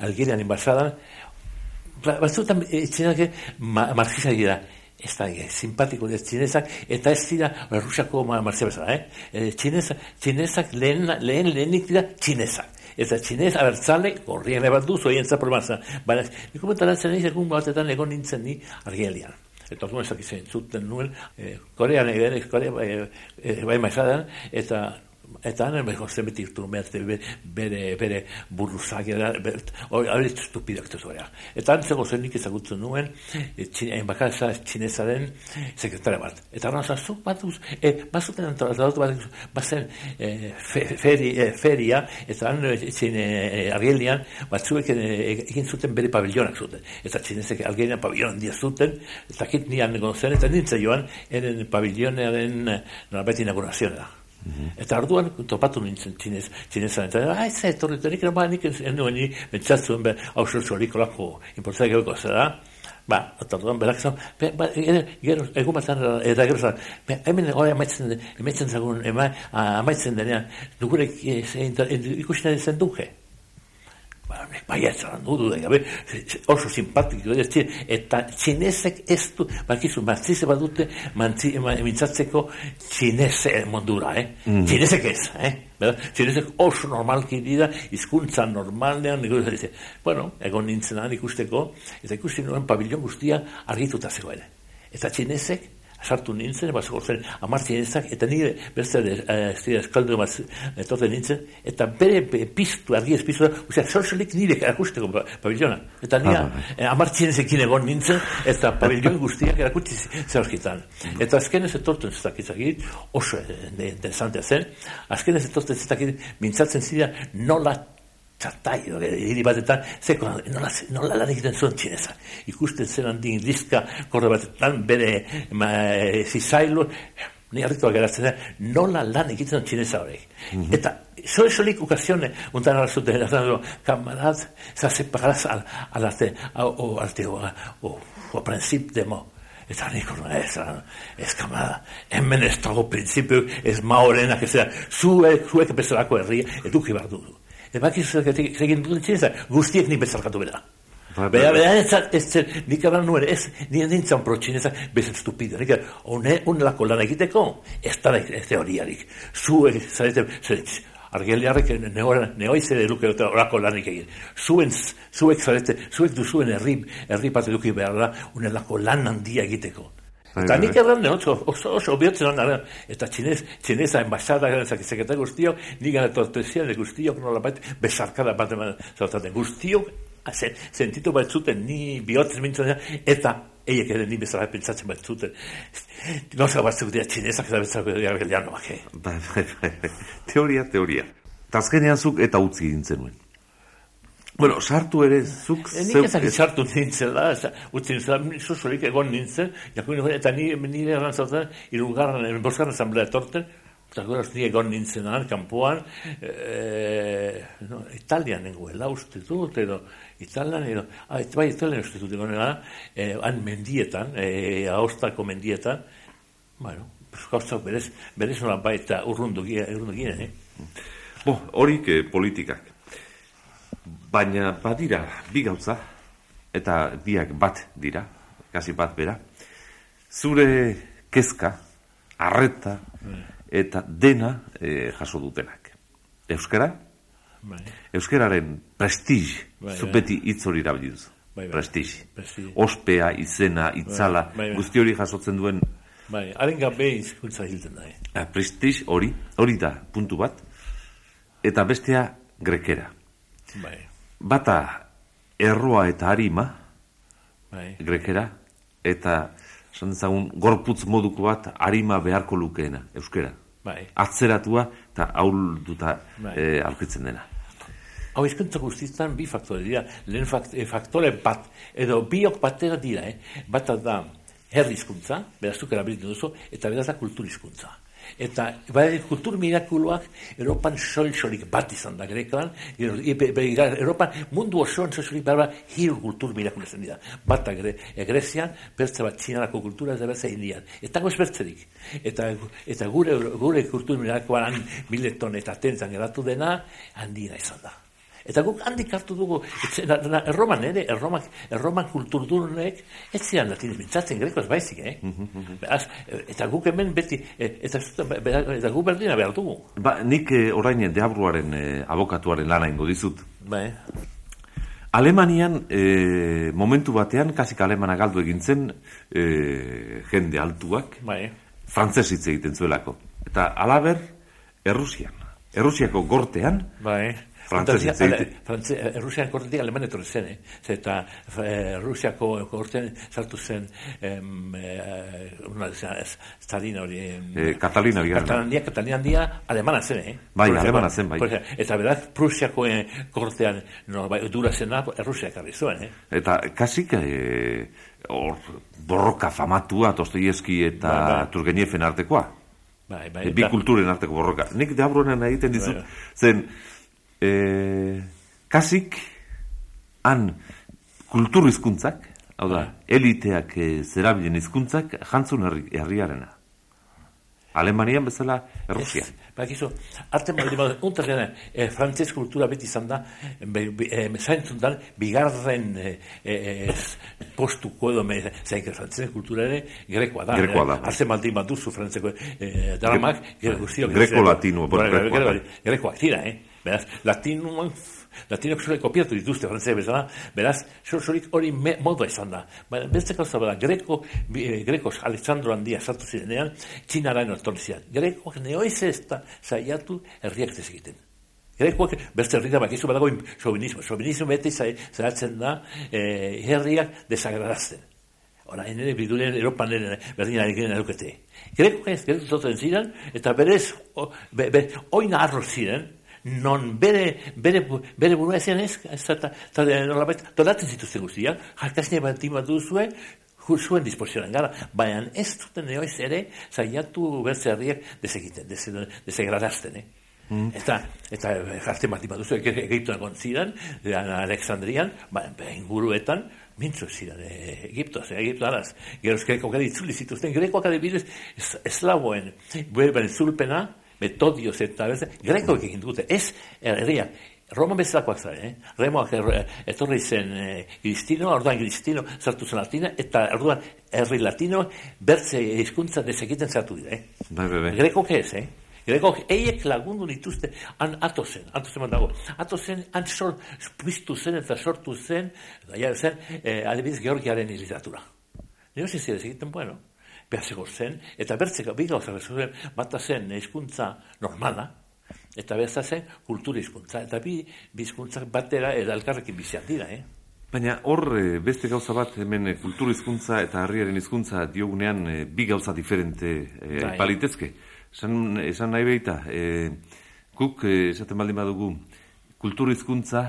Algerian enbasadan, batzutan txinesak marxista dira, ez da, e, simpatiko ez txinesak, eta ez dira Rusiako marzia bezala, eh? E, txinezak, txinezak lehen, lehen lehenik dira txinesak. Eta txinez abertzale, gorrien ebat du, zoien za problemazan. Baina, niko zen egin, egun batetan egon nintzen ni argelian. Eta orduan ezak izan zuten nuen, e, korean egin, korea, e, e, bai maizadan, eta eta han mejor se metir tu merte bere bere buruzak hori estupidak tesorea eta han zego zenik ezagutzen nuen txin bakasa txinesaren sekretari bat. Eta han zazu batuz e bazuten antolatu bat bazen feria feria eta han txin argelian batzuek egin zuten bere pavillonak zuten. Eta txinesek argelian pabillon dia zuten eta kit nian negozen eta nintzen joan eren pavillonearen nolabait inauguraziona Eta arduan topatu nintzen txinez, txinezan, eta ah, ez ez, torri, nik ba, nik ez nuen ni betzatzuen be, hau zorik olako importzea gehuko zera, ba, eta arduan berak zan, be, ba, gero, egun batan, eta gero zan, be, hemen hori amaitzen, amaitzen zagun, amaitzen denean, dugurek ikusten zen duke bai ez zara nudu da gabe, oso simpatiko ez eta txinezek ez du, bakizu, martzize badute mintzatzeko txineze mondura, eh? Mm. Txinezek ez, eh? Txinezek oso normalki dira, izkuntza normalean, bueno, egon nintzenan ikusteko, eta ikusten nuen pabillon guztia argituta zegoen. Eta txinezek, sartu nintzen, bat zen amartzen ezak, eta nire beste ez dira eskaldu bat etote nintzen, eta bere piztu, argi ez piztu, ozera, sorsolik nire erakusteko pabillona. Eta nire ah, eh, amartzen ezekin egon nintzen, eta pabillon guztiak erakusti zerskitan. Eta azken ez etortu ez dakit, oso interesantea zen, azken ez etortu ez dakit, mintzatzen zira nola txartai, hiri batetan, zeko, nola, nola lan egiten zuen. Ikusten zen handin lizka, korre batetan, bere ma, e, zizailu, ni harrituak geratzen da, nola lan egiten txineza horiek. Mm -hmm. Eta, soy solik ocasiones, untan ara zuten, erazan kamarad, za separaz al, al arte, o arte, o, o, o princip de mo. Eta nik orduan, ez, ez kamada, hemen ez dago prinsipio, ez maorena, que sea, zuek, zuek bezalako herria, eduki behar. Ebakizuak egin dut txineza, guztiek nik bezarkatu bera. Ba, bera, bera, ez zat, ez zer, nik abran nuen, ez, nire nintzen pro txineza, bezat stupida. Nik, one, unelako lan egiteko, ez da ez teoriarik. Zuek, zarete, zarete, argeliarrek nehoiz ere luke dute orako lanik egin. Zuen, zuek zarete, zuek du zuen herri, herri bat eduki behar da, unelako lan handia egiteko. Bai, Eta bai, nik erran, oso, oso, oso obiatzen hona, eta txinez, txineza enbasada zakizeketa guztiok, nik gara tortesian guztiok nola bat, besarkada bat eman zautaten. Guztiok, zen, sentitu bat zuten, ni bihotzez mintzen, eta eiek ere ni bezala pentsatzen bat zuten. Nosa bat dira txinezak eta bezala dira gelianoak, eh? Bai, bai, bai, bai. Teoria, teoria. Tazkenean zuk eta utzi egin zenuen. Bueno, sartu ere, zuk E, nik ezak sartu nintzela, utzi nintzela, sosolik egon nintzen, jakuin egon, eta ni, nire erran zauten, irugarren, bosgarren asamblea etorten, eta gura ni egon nintzen han, kanpoan, e, no, Italian nengoela uste dut, edo, Italian, edo, ah, et- bai, Italian uste dut egonela, e, han mendietan, e, aostako mendietan, bueno, gauzak berez, berez nola baita urrundu gine, urrundu gine, eh? Bo, horik eh, politikak. Baina badira bi gauza, eta biak bat dira, kasi bat bera. Zure kezka, arreta, eta dena eh, jaso dutenak. Euskara, Bai, euskararen prestige, Bai, zuk bai. hitz hori erabili duzu. Bai, bai. Prestige. Ospea, izena, itzala, Bai, bai, bai. guzti hori jasotzen duen bai, haren gabe izkuntza hilten da, eh? eh, prestige hori, hori da puntu bat, eta bestea grekera. Bai, Bata erroa eta harima, bai. grekera, eta esan gorputz moduko bat harima beharko lukeena, euskera. Bai. Atzeratua eta aulduta Bai. eh, aurkitzen dena. Hau hizkuntza guztietan bi faktore dira. Lehen fakt, eh, faktore bat, edo biok batera dira, eh? Bata da herri hizkuntza, berazuk erabiltzen duzu, eta beraz da kultur hizkuntza. Eta bai, kultur mirakuloak Europan sol-solik bat izan da be- Europan mundu osoan sol-solik behar hiru kultur mirakulo izan dira. Bata gre, e, Grezian, bertze bat txinarako kultura, eta bertze indian. Eta goz bertzerik. Eta, eta gure, gure kultur mirakuloan mileton eta tentzan geratu dena, handira izan da. Eta guk handik hartu dugu, etxe- na- na- erroman ere, erromak, erroman kulturdunek, ez zian latinez mintzatzen grekoz baizik, eh? Beraz, eh, eta guk hemen beti, eh, eta, eta guk berdina behar dugu. Ba, nik eh, orain deabruaren eh, abokatuaren lana ingo dizut. Bai, Alemanian eh, momentu batean, kasik alemana galdu egin zen eh, jende altuak, bai, frantzes hitz egiten zuelako. Eta alaber, Errusian. Errusiako gortean, bai. Frantzez hitz egite- Frantze, Rusian kortetik aleman etorri zen, eh? Zeta eh, Rusiako kortean sartu zen em, eh, una, ez, Stalin hori... eh, Katalina bigarrena. Katalandia, Katalandia alemana zen, eh? Bai, alemana zen, bai. Prusia- Eta beraz, Prusiako eh, kortean, no, bai, dura zena, Errusia ekarri zuen, eh? Eta kasik eh, hor borroka famatua Dostoyevski eta Bai, bai. Turgenieven artekoa. Bai, bai, bi eta- kulturen arteko borroka. Nik deabruanen egiten dizut, Bai. zen eh, kasik han kultur hizkuntzak, hau da, eliteak eh, zerabilen hizkuntzak jantzun herri, herriarena. Alemanian bezala Errusia. Bakizu, arte baldin badu, unterrean, eh, frantzez kultura beti izan da, be, be, zaintzun da, bigarren eh, eh, postuko edo, me, zain, frantzez kultura ere, grekoa da. Grekoa da, eh, bai. Arte baldin baduzu frantzeko eh, dramak, gre, guztiok. Greko-latino, bueno, Bai, bai, grekoa, bai, bai, Grekoak dira, eh? Beraz, latino, latinok zure kopiatu dituzte frantzez bezala, beraz, sorik hori me, modua izan da. Baina, beste gauza bada, greko, eh, grekos Alexandro handia sartu zirenean, txinaraino etorri ziren. Grekoak neoiz ez da saiatu herriak ez egiten. Grekoak beste herrita bakizu badago sobinismo. Sobinismo beti zai- zaitzen da eh, herriak desagradazten. Orain ere biduren Europan ere berdina egiten edukete. Grekoak ez gertu zoten ziren, eta berez, o, be, be, oina arro ziren, non bere, bere, bere burua ezean ez, ez eta, eta nolabait, tonatzen zituzten guztiak, jarkazne bat ima duzuen, ju- zuen disposionan gara, baina ez duten neoiz ere, zaiatu bertze herriak desegiten, dese- desegradazten, eh? Eta, eta jarte bat ima duzu, egiptuan gontzidan, Alexandrian, ba, ba, inguruetan, mintzo ziren e, Egiptoaz, e, Egipto araz. Gero grekoak ere itzuli zituzten, grekoak adibidez, es, eslaboen, beren zulpena, metodioz eta beste, grekoak egin dute, ez herriak, Roma bezalakoak zaren, eh? Remoak er, etorri zen eh, Cristino, orduan Cristino sartu zen Latina, eta orduan herri latino bertze hizkuntza desegiten sartu dira, eh? Bai, bai, bai. Grekok ez, eh? Grekok eiek lagundu dituzte han ato zen, ato zen bat dago. Ato zen, han sor, piztu zen eta sortu zen, ja zen, eh, adibidez Georgiaren literatura. Nero ez egiten, bueno, behazeko zen, eta bertzeko bi gauza zuen, bata zen hizkuntza normala, eta behazta zen kultura hizkuntza, eta bi hizkuntzak batera edalkarrekin bizian dira, eh? Baina hor eh, beste gauza bat hemen eh, kultur hizkuntza eta herriaren hizkuntza diogunean e, bi gauza diferente e, palitezke. Esan, esan nahi behita, e, guk esaten baldin badugu kultur hizkuntza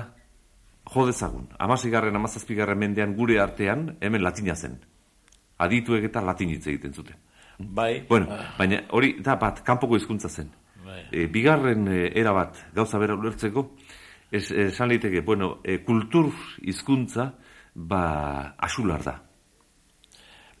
jo dezagun. Amasigarren, amazazpigarren mendean gure artean hemen latina zen. Adituek eta latin hitz egiten zuten. Bai. Bueno, baina hori da bat, kanpoko hizkuntza zen. Bai. bigarren era bat gauza bera ulertzeko, es, esan liteke, bueno, e, kultur hizkuntza ba asular da.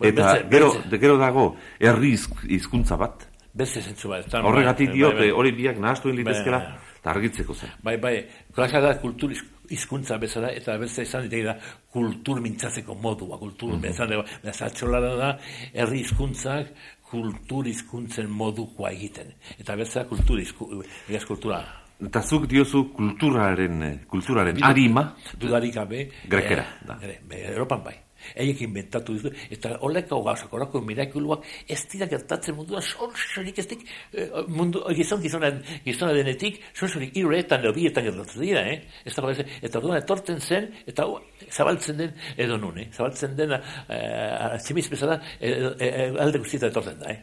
Eta gero, de, gero dago herri hizkuntza bat. Beste zentzu bat. Horregatik bai, diote, bai, bai. hori biak nahastu litezkela, eta argitzeko zen. Bai, bai, klasa da kultur hizkuntza bezala, eta beste izan ditek da kultur mintzatzeko modua, kultur mm -hmm. bezala, da, herri hizkuntzak kultur hizkuntzen modukoa egiten. Eta beste kultur hizkultura Eta zuk diozu kulturaren, eh, kulturaren Bidu, arima... Dudarik gabe... Grekera, eh, da. Be, Europan bai. Eiek inventatu ditu, eta oleka hogazak, orako mirakuluak, ez dira gertatzen mundua, sorsorik ez dik, eh, mundu, gizon, gizona, gizona denetik, sorsorik iruretan, lobietan gertatzen dira, eh? Ez dago, eta orduan etorten zen, eta uh, zabaltzen den edo nun, eh? Zabaltzen den, uh, zimiz bezala, alde guztietan etortzen da, eh?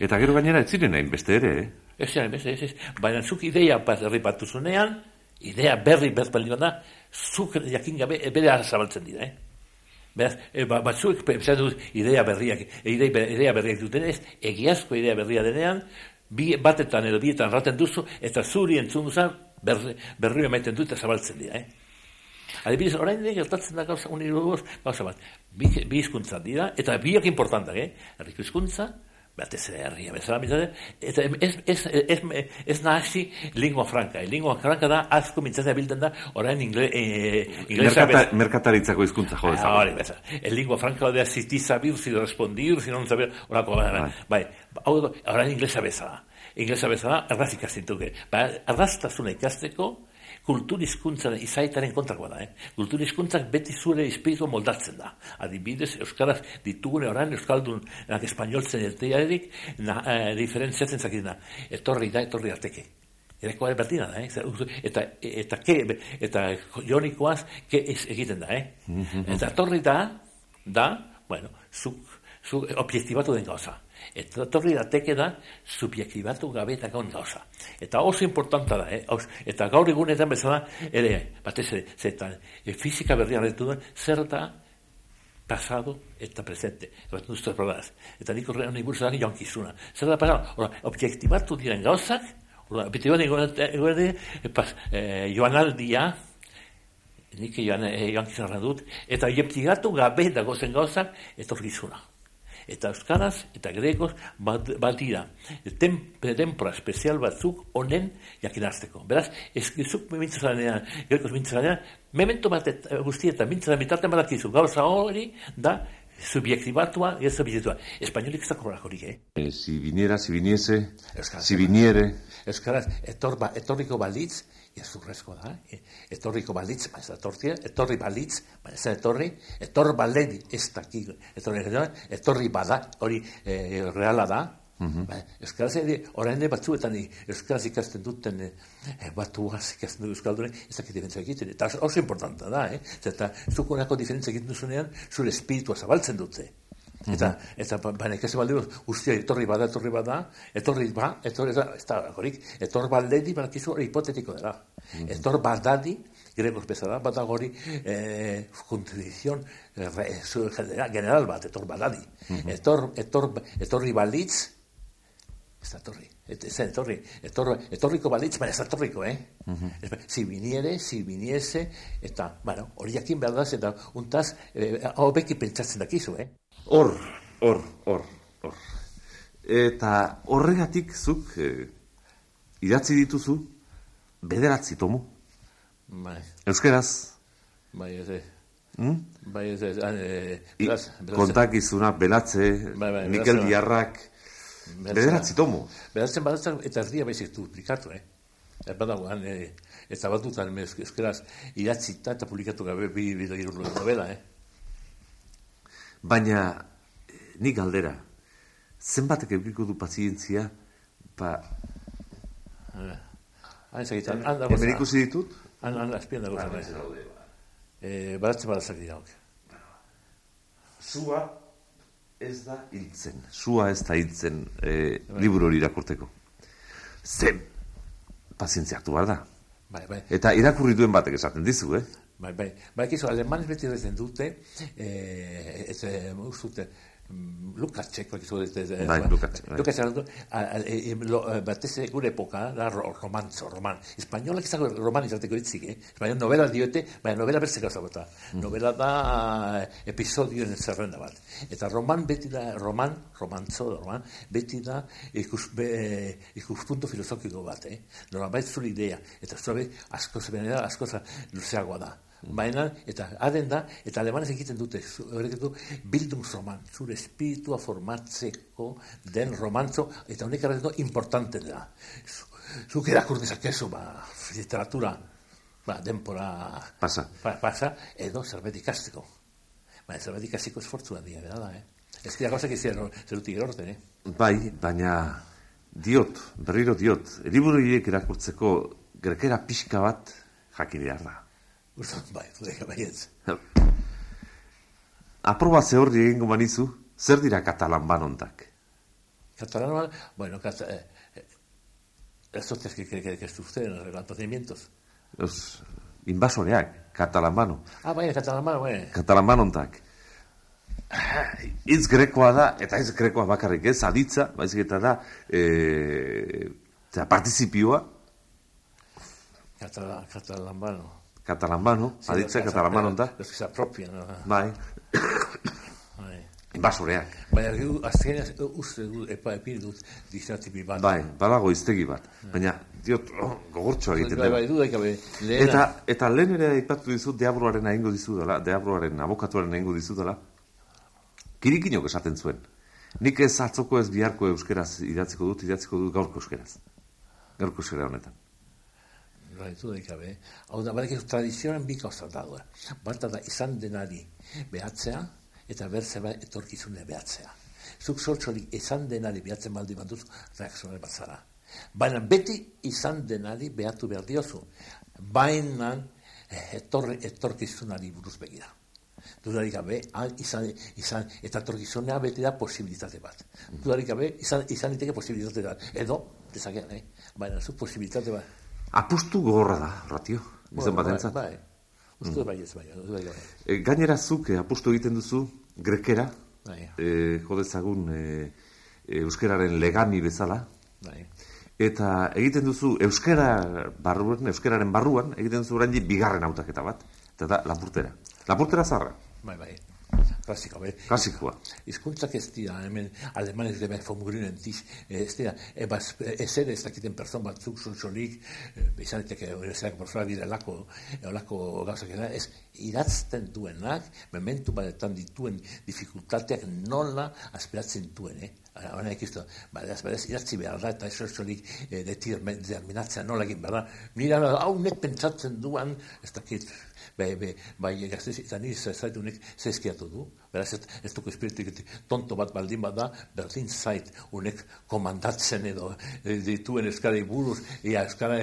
Eta gero gainera ez ziren hain beste ere, eh? Ez ziren, ez, ez, ez. Baina zuk ideia bat herri bat duzunean, idea berri berri bali da, zuk jakin gabe bere zabaltzen dira, eh? Beraz, e, ba, batzuk pentsatu idea berriak, idea berriak duten ez, egiazko idea berria denean, bi, batetan edo bietan raten duzu, eta zuri entzun duzan, berri, berri emaiten dut eta zabaltzen dira, eh? Adibidez, orain dira gertatzen da gauza, unirugoz, gauza bat, bi, bi dira, eta biak importantak, eh? Erriko izkuntza, batez ere herria bezala mitzate, eta ez, ez, ez, ez nahasi lingua franca. Lingua franca da, asko mintzatea bilden da, orain ingle, e, inglesa Merkata, Merkataritzako izkuntza jo dezago. Ah, hori, bezala. El lingua franca da, si ti sabir, si respondir, si non sabir, orako, bai, bai, hau, orain inglesa bezala. Inglesa bezala, erraz ikasintuke. Ba, erraztasuna ikasteko, kultur hizkuntzaren izaitaren kontrakoa da, eh? Kultur hizkuntzak beti zure espiritu moldatzen da. Adibidez, euskaraz ditugune orain euskaldun nak espainoltzen ertearik na eh, diferentziatzen zakidena. Etorri da, etorri arteke. Ereko ere da, eh? Eta, eta, ke, eta jonikoaz, ke ez egiten da, eh? Mhm. Eta etorri da, da, bueno, zuk, zuk objektibatu den gauza. Eta torri dateke da, subjektibatu gabe eta gaun gauza. Eta oso importanta da, eh? eta gaur egunetan bezala, ere, batez ere, zetan, e, fizika berria retu duen, zer da, pasado eta presente. Eta nuztu Eta nik horrean nahi buruz joan kizuna. Zer da pasado? Ora, objektibatu diren gauzak, ora, objektibat e, joan aldia, nik joan, e, joan dut, eta objektigatu gabe dagozen gauzak, etorkizuna eta euskaraz eta grekoz bat, bat dira. Tem, tempora espezial batzuk honen jakinazteko. Beraz, eskizuk mintzazanean, grekoz mintzazanean, memento bat et, guztietan mintzazanean bitarten badakizu, gauza hori da subjektibatua ez subjektibatua. Espainolik ez da horik, eh? eh? Si viniera, si viniese, euskaraz, si viniere... Euskaraz, etorba, etorriko balitz, ezurrezko da, e, etorriko balitz, ba, ez etorri, etorri balitz, ba, ez etorri, etor baledi, ez daki, etorri, etorri bada, hori e, reala da, Mm -hmm. ba, euskaraz ere, orain batzuetan euskaraz ikasten duten e, batuaz ikasten du euskalduren, ez dakit diferentzia egiten, eta oso importanta da, eh? Zeta, zukonako diferentzia egiten duzunean, zure espiritua zabaltzen dute. Eta, eta baina ikasi balde ustia etorri bada, etorri bada, etorri ba, etorri da, ez da, horik, etor baldedi, baina hori hipotetiko dela. Mm -hmm. Etor badadi, gregos bezala, bada hori, eh, kontradizion eh, general bat, etor badadi. Mm -hmm. etor, etor, etorri balitz, ez da etorri, ez da etorri, etor, etorriko balitz, baina ez da etorriko, eh? Mm -hmm. Si viniere, si viniese, eta, bueno, hori jakin behar da, eta untaz, eh, hau beki pentsatzen dakizu, eh? Hor, hor, hor, hor. Eta horregatik zuk eh, idatzi dituzu bederatzi tomu. Bai. Euskeraz? Bai, ez hmm? Bai, ez ez. Ah, kontakizuna, belatze, bai, bai, Mikel Diarrak, bederatzi tomu. Beratzen badatzen eta erdia baizik duplikatu, eh? Ez badago, eh, eta bat dutan euskeraz idatzi eta publikatu gabe bi bidoi novela, eh? Baina, nik galdera, zenbatek eukiko du pazientzia, ba, Hain zagitan, han dago hemen ikusi ditut, Han, han, azpian dago zara. daude, ba. Eh, baratze badazak dira, ok. Ez da hiltzen. Sua ez da hiltzen e, liburu hori irakurteko. Zen, pazientzia hartu behar da. Bai, bai, Eta irakurri duen batek esaten dizu, eh? bai, bai. Bai, kizu, alemanes beti horretzen dute, eh, ez, eh, mm, Lukatxek, bakizu, ez, ez, Bai, Lukatxek, bai. Lukatxek, a- a- e- e- lo- eh, batez gure epoka, da ro- romantzo, roman. Espainolak izango roman izateko hitzik, eh? Espainol novela diote, baina novela bertzeko zabota. Novela da eh, episodioen zerrenda bat. Eta roman beti da, roman, romantzo, roman, beti da ikus, be, ikuspuntu filosofiko bat, eh? Norabait zure idea, eta zure askoz, benera, askoz luzeagoa da. Baina, eta aden da, eta alemanez egiten dute, zu- horrek du, bildungsroman, zure espiritua formatzeko den romantzo, eta honek erraten du, importante da. Zu- Zuk irakur dezakezu, ba, literatura, ba, denpora Pasa. pa, pasa, edo zerbait ikasteko. Ba, zerbait ikasteko esfortzu handia, bera da, eh? Ez dira gauzak izan zerutik erorten, eh? Bai, baina diot, berriro diot, liburu horiek irakurtzeko grekera pixka bat jakin behar da. Uste, bai, baietz. Aproba ze horri egingo manizu, zer dira katalan banontak? Catalano, bueno, cata, eh, eh, eso es que, que, que, que usted en los relatamientos. Os, inbasoreak, katalan bano. Ah, bai, catalán, bai. Katalan banontak. Itz grekoa da, eta ez grekoa bakarrik ez, aditza, baizik eta da, e, eta partizipioa, bueno. katalan bano, Sí, aditza los que katalan se- banon da, Los que se apropian, no? bai, inbasoreak. Baina, gu, azkenean, uste du, epa epin dut, dizatipi bat. Bai, badago iztegi bat. Baina, diot, oh, gogortxoa egiten Bai, bai, bai, lehena. Eta, eta lehen ere aipatu dizut deabroaren egingo dizu dela, deabroaren abokatuaren egingo dizu dela, kirikinok esaten zuen. Nik ez atzoko ez biharko euskeraz idatziko dut, idatziko dut gaurko euskeraz. Gaurko euskera honetan. Dudaik, bai. Hau da, badak ez tradizioaren bi gauza dago. Bata da, izan denari behatzea, eta berze bai etorkizune behatzea. Zuk sortxorik izan denari behatzen baldi banduz, reakzionare bat zara. Baina beti izan denari behatu behar diozu. Baina eh, etorre, etorkizunari buruz begira. Dudarik gabe, han izan, izan, eta etorkizunea beti da posibilitate bat. Dudarik gabe, izan, izan liteke posibilitate bat. Edo, dezakean, eh? Baina zu posibilitate bat. Apustu gogorra da, ratio, gizon Bueno, batentzat. Bai, bai. Uste bai ez bai, dudarik gabe. E, gainera zuk eh, apustu egiten duzu, grekera, Bai, e, jodezagun e, euskeraren legami bezala, bai. Eta egiten duzu euskara barruan, euskararen barruan, egiten duzu oraindik bigarren hautaketa bat, eta da lapurtera. Lapurtera zarra, Bai, bai. Klasiko, bai. klasikoa. Hizkuntzak ez dira, hemen alemanes de ben formulinen tiz, ez dira, ebaz, ez ere ez dakiten person batzuk zutxolik, izan eteke, zerak persona dira lako, olako gauzak ez irazten duenak, mementu batetan dituen dificultateak nola aspiratzen duen, eh? Hora ikustu, badaz, badaz, idatzi behar da, eta eso esolik eh, determinatzea nola egin behar da. Mira, hau nek pentsatzen duan, ez dakit, bai, bai, bai, gaztez, eta nire zaitu nek zezkiatu du, beraz, ez, ez duko espiritik tonto bat baldin bada, berdin zait, unek komandatzen edo eh, dituen euskarei buruz, ia euskara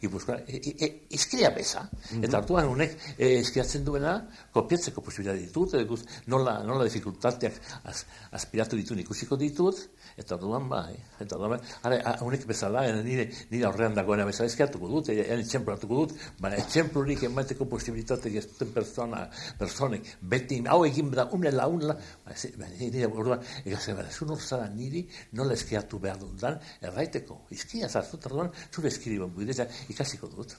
gipuzkoa, e, e, e, beza, eta hartuan unek e, eskiatzen duena, kopiatzeko posibilitate ditut, edo guz- nola, nola dificultateak az, aspiratu ditun ikusiko ditut, eta orduan bai, eta orduan bai, ara, unek bezala, eh, nire, nire aurrean dagoena bezala eskiatuko dut, e, en etxemplu hartuko dut, baina etxemplurik emateko posibilitateak ez duten persona, personek, beti, hau egin da, une launla, ba, ze- ba, nire orduan, egazte, bara, zu nor zara niri, nola eskiatu behar dut dan, erraiteko, izkia zartut, orduan, zure eskiriban bidez, ikasiko dut.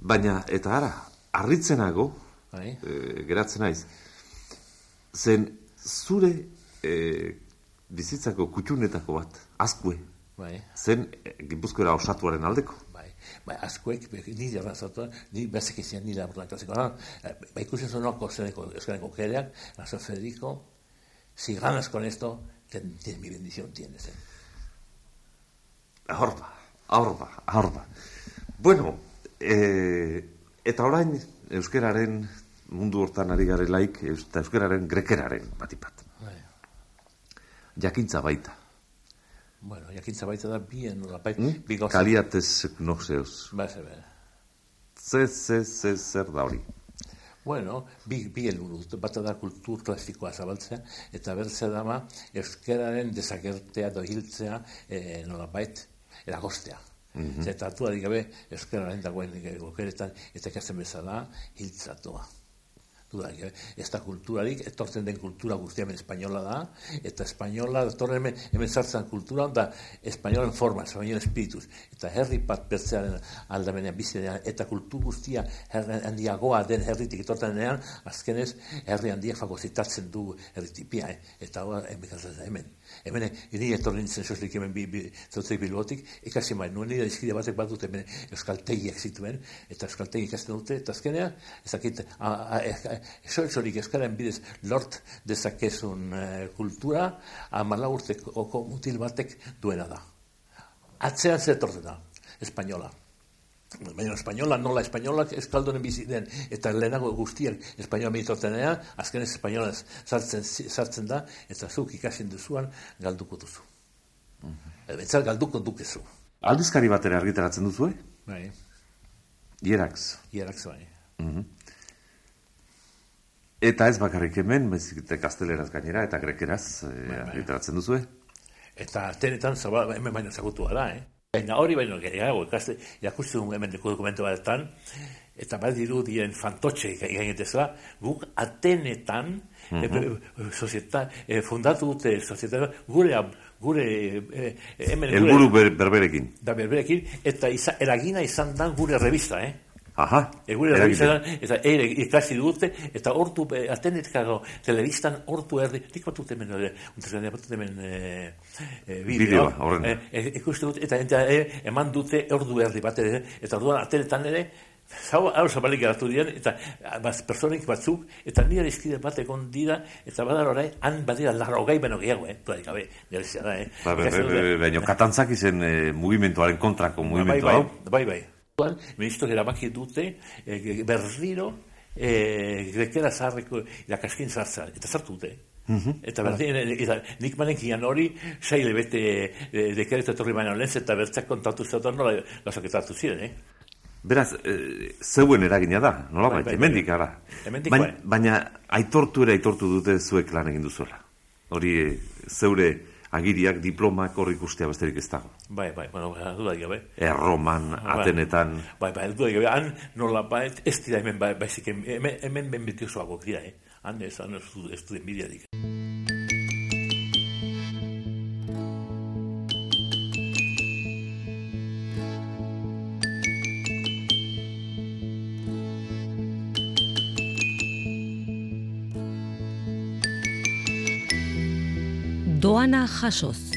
Baina, eta ara, harritzenago, Bai, e, geratzen naiz, zen zure e, bizitzako kutxunetako bat, azkue, bai. zen e, gipuzkoera osatuaren aldeko. Bai, askoek, ni jarrazatu, ni bezik izan nire abordan klasiko. Ah, eh, ba, ikusten zonoko zeneko, eskaneko kereak, San Federico, si ganas con esto, ten, ten, mi bendición tienes. Eh? Ahorba, ahorba, ahorba. Bueno, e, eta orain euskeraren mundu hortan ari garelaik, eta euskeraren grekeraren batipat. Bai, Jakintza baita. Bueno, jakintza baita da bien, nola baita, Hmm? bi gauza. Kaliatez noxeoz. Ba, ze, ba. Ze, ze, ze, zer da hori. Bueno, bi, bi helburu dut. Bata da kultur klasikoa zabaltzea, eta bertzea dama euskararen desagertea dohiltzea e, nolabait eragostea. Mm -hmm. Zeta atuarik gabe euskararen dagoen gokeretan eta ikasten bezala hiltzatua. Dudarik gabe. Ez da kulturarik, etortzen den kultura guztia hemen espainola da, eta espainola, datorren hemen, hemen sartzen kultura, da espainolen forma, espainolen espirituz. Eta herri bat bertzearen aldamenean bizidean, eta kultur guztia herri handiagoa den herritik etortzen denean, azkenez herri handiak fagozitatzen du herritipia, eh? eta hor, hemen, hemen. Hemen, ni etorri nintzen soslik hemen bi, bi, zautzei bilbotik, ikasi main, nuen nire izkide batek bat dut hemen euskaltegiak zituen, eta euskaltegi ikasten dute, eta azkenean, ez dakit, soitzorik euskaren bidez lort dezakezun uh, kultura, amala urteko mutil batek duena da. Atzean zetortzen da, espainola. Baina espainola, nola espainolak eskaldonen bizi den, eta lehenago guztiak espainola militortzen dena, azken ez sartzen, sartzen da, eta zuk ikasin duzuan galduko duzu. Mm -hmm. galduko dukezu. Aldizkari batera argitaratzen duzu, eh? Bai. Ierax. Ierax, bai. Mm Eta ez bakarrik hemen, bezik eta gazteleraz gainera, eta grekeraz eh, bai, bai. argitaratzen duzu, eh? Eta tenetan zabal, hemen baino zagutua da, eh? Baina hori baino gehiago, ikaste, irakusti dugu hemen dokumentu batetan, eta bat diru dien fantotxe gainetezela, guk atenetan, mm -hmm. sozieta, e, fundatu dute sozieta, gure, gure, e, hemen Elburu ber, berberekin. Da berberekin, eta iza, eragina izan da gure revista, eh? Aha, Egure eragina, eta ere ikasi dute, eta hortu, e, atenetkako telebistan hortu erdi, nik batut hemen, e, batut hemen e, e, bideoa, horren. E, e, ikuste dut, eta, eta e, eman dute ordu erdi bat ere, eta orduan atenetan ere, Zau, hau zabalik geratu diren, eta baz, personik batzuk, eta nire izkide bat egon dira, eta badar orai, han badira larro gai beno gehiago, eh? Tuarik gabe, nire da, eh? Ba, be, be, be, baina katantzak izen e, mugimenduaren kontrako mugimendu bai, hau. bai, bai, bai. Tuan, ministro erabaki dute, eh, berriro, eh, grekera zaharreko irakaskin zartzea, eta zartu dute. Eta berdin, eta nik manekian hori, saile bete e, dekretu etorri baina lehen, eta bertzak kontatu zeutan nola gasoketatu ziren, eh? Beraz, e, zeuen eragina da, nola Bai, baita, bai, hemendik bai. baina, bai. baina aitortu ere aitortu dute zuek lan egin duzuela. Hori e, zeure agiriak, diplomak hor ikustea besterik ez dago. Bai, bai, bueno, dudarik gabe. Erroman, Atenetan, Bai, bai, dudarik gabe, han nola bait, ez dira hemen, bai, baizik, hemen, hemen ben beti dira, eh? Han ez, han ez du, ez du Doana jasoz.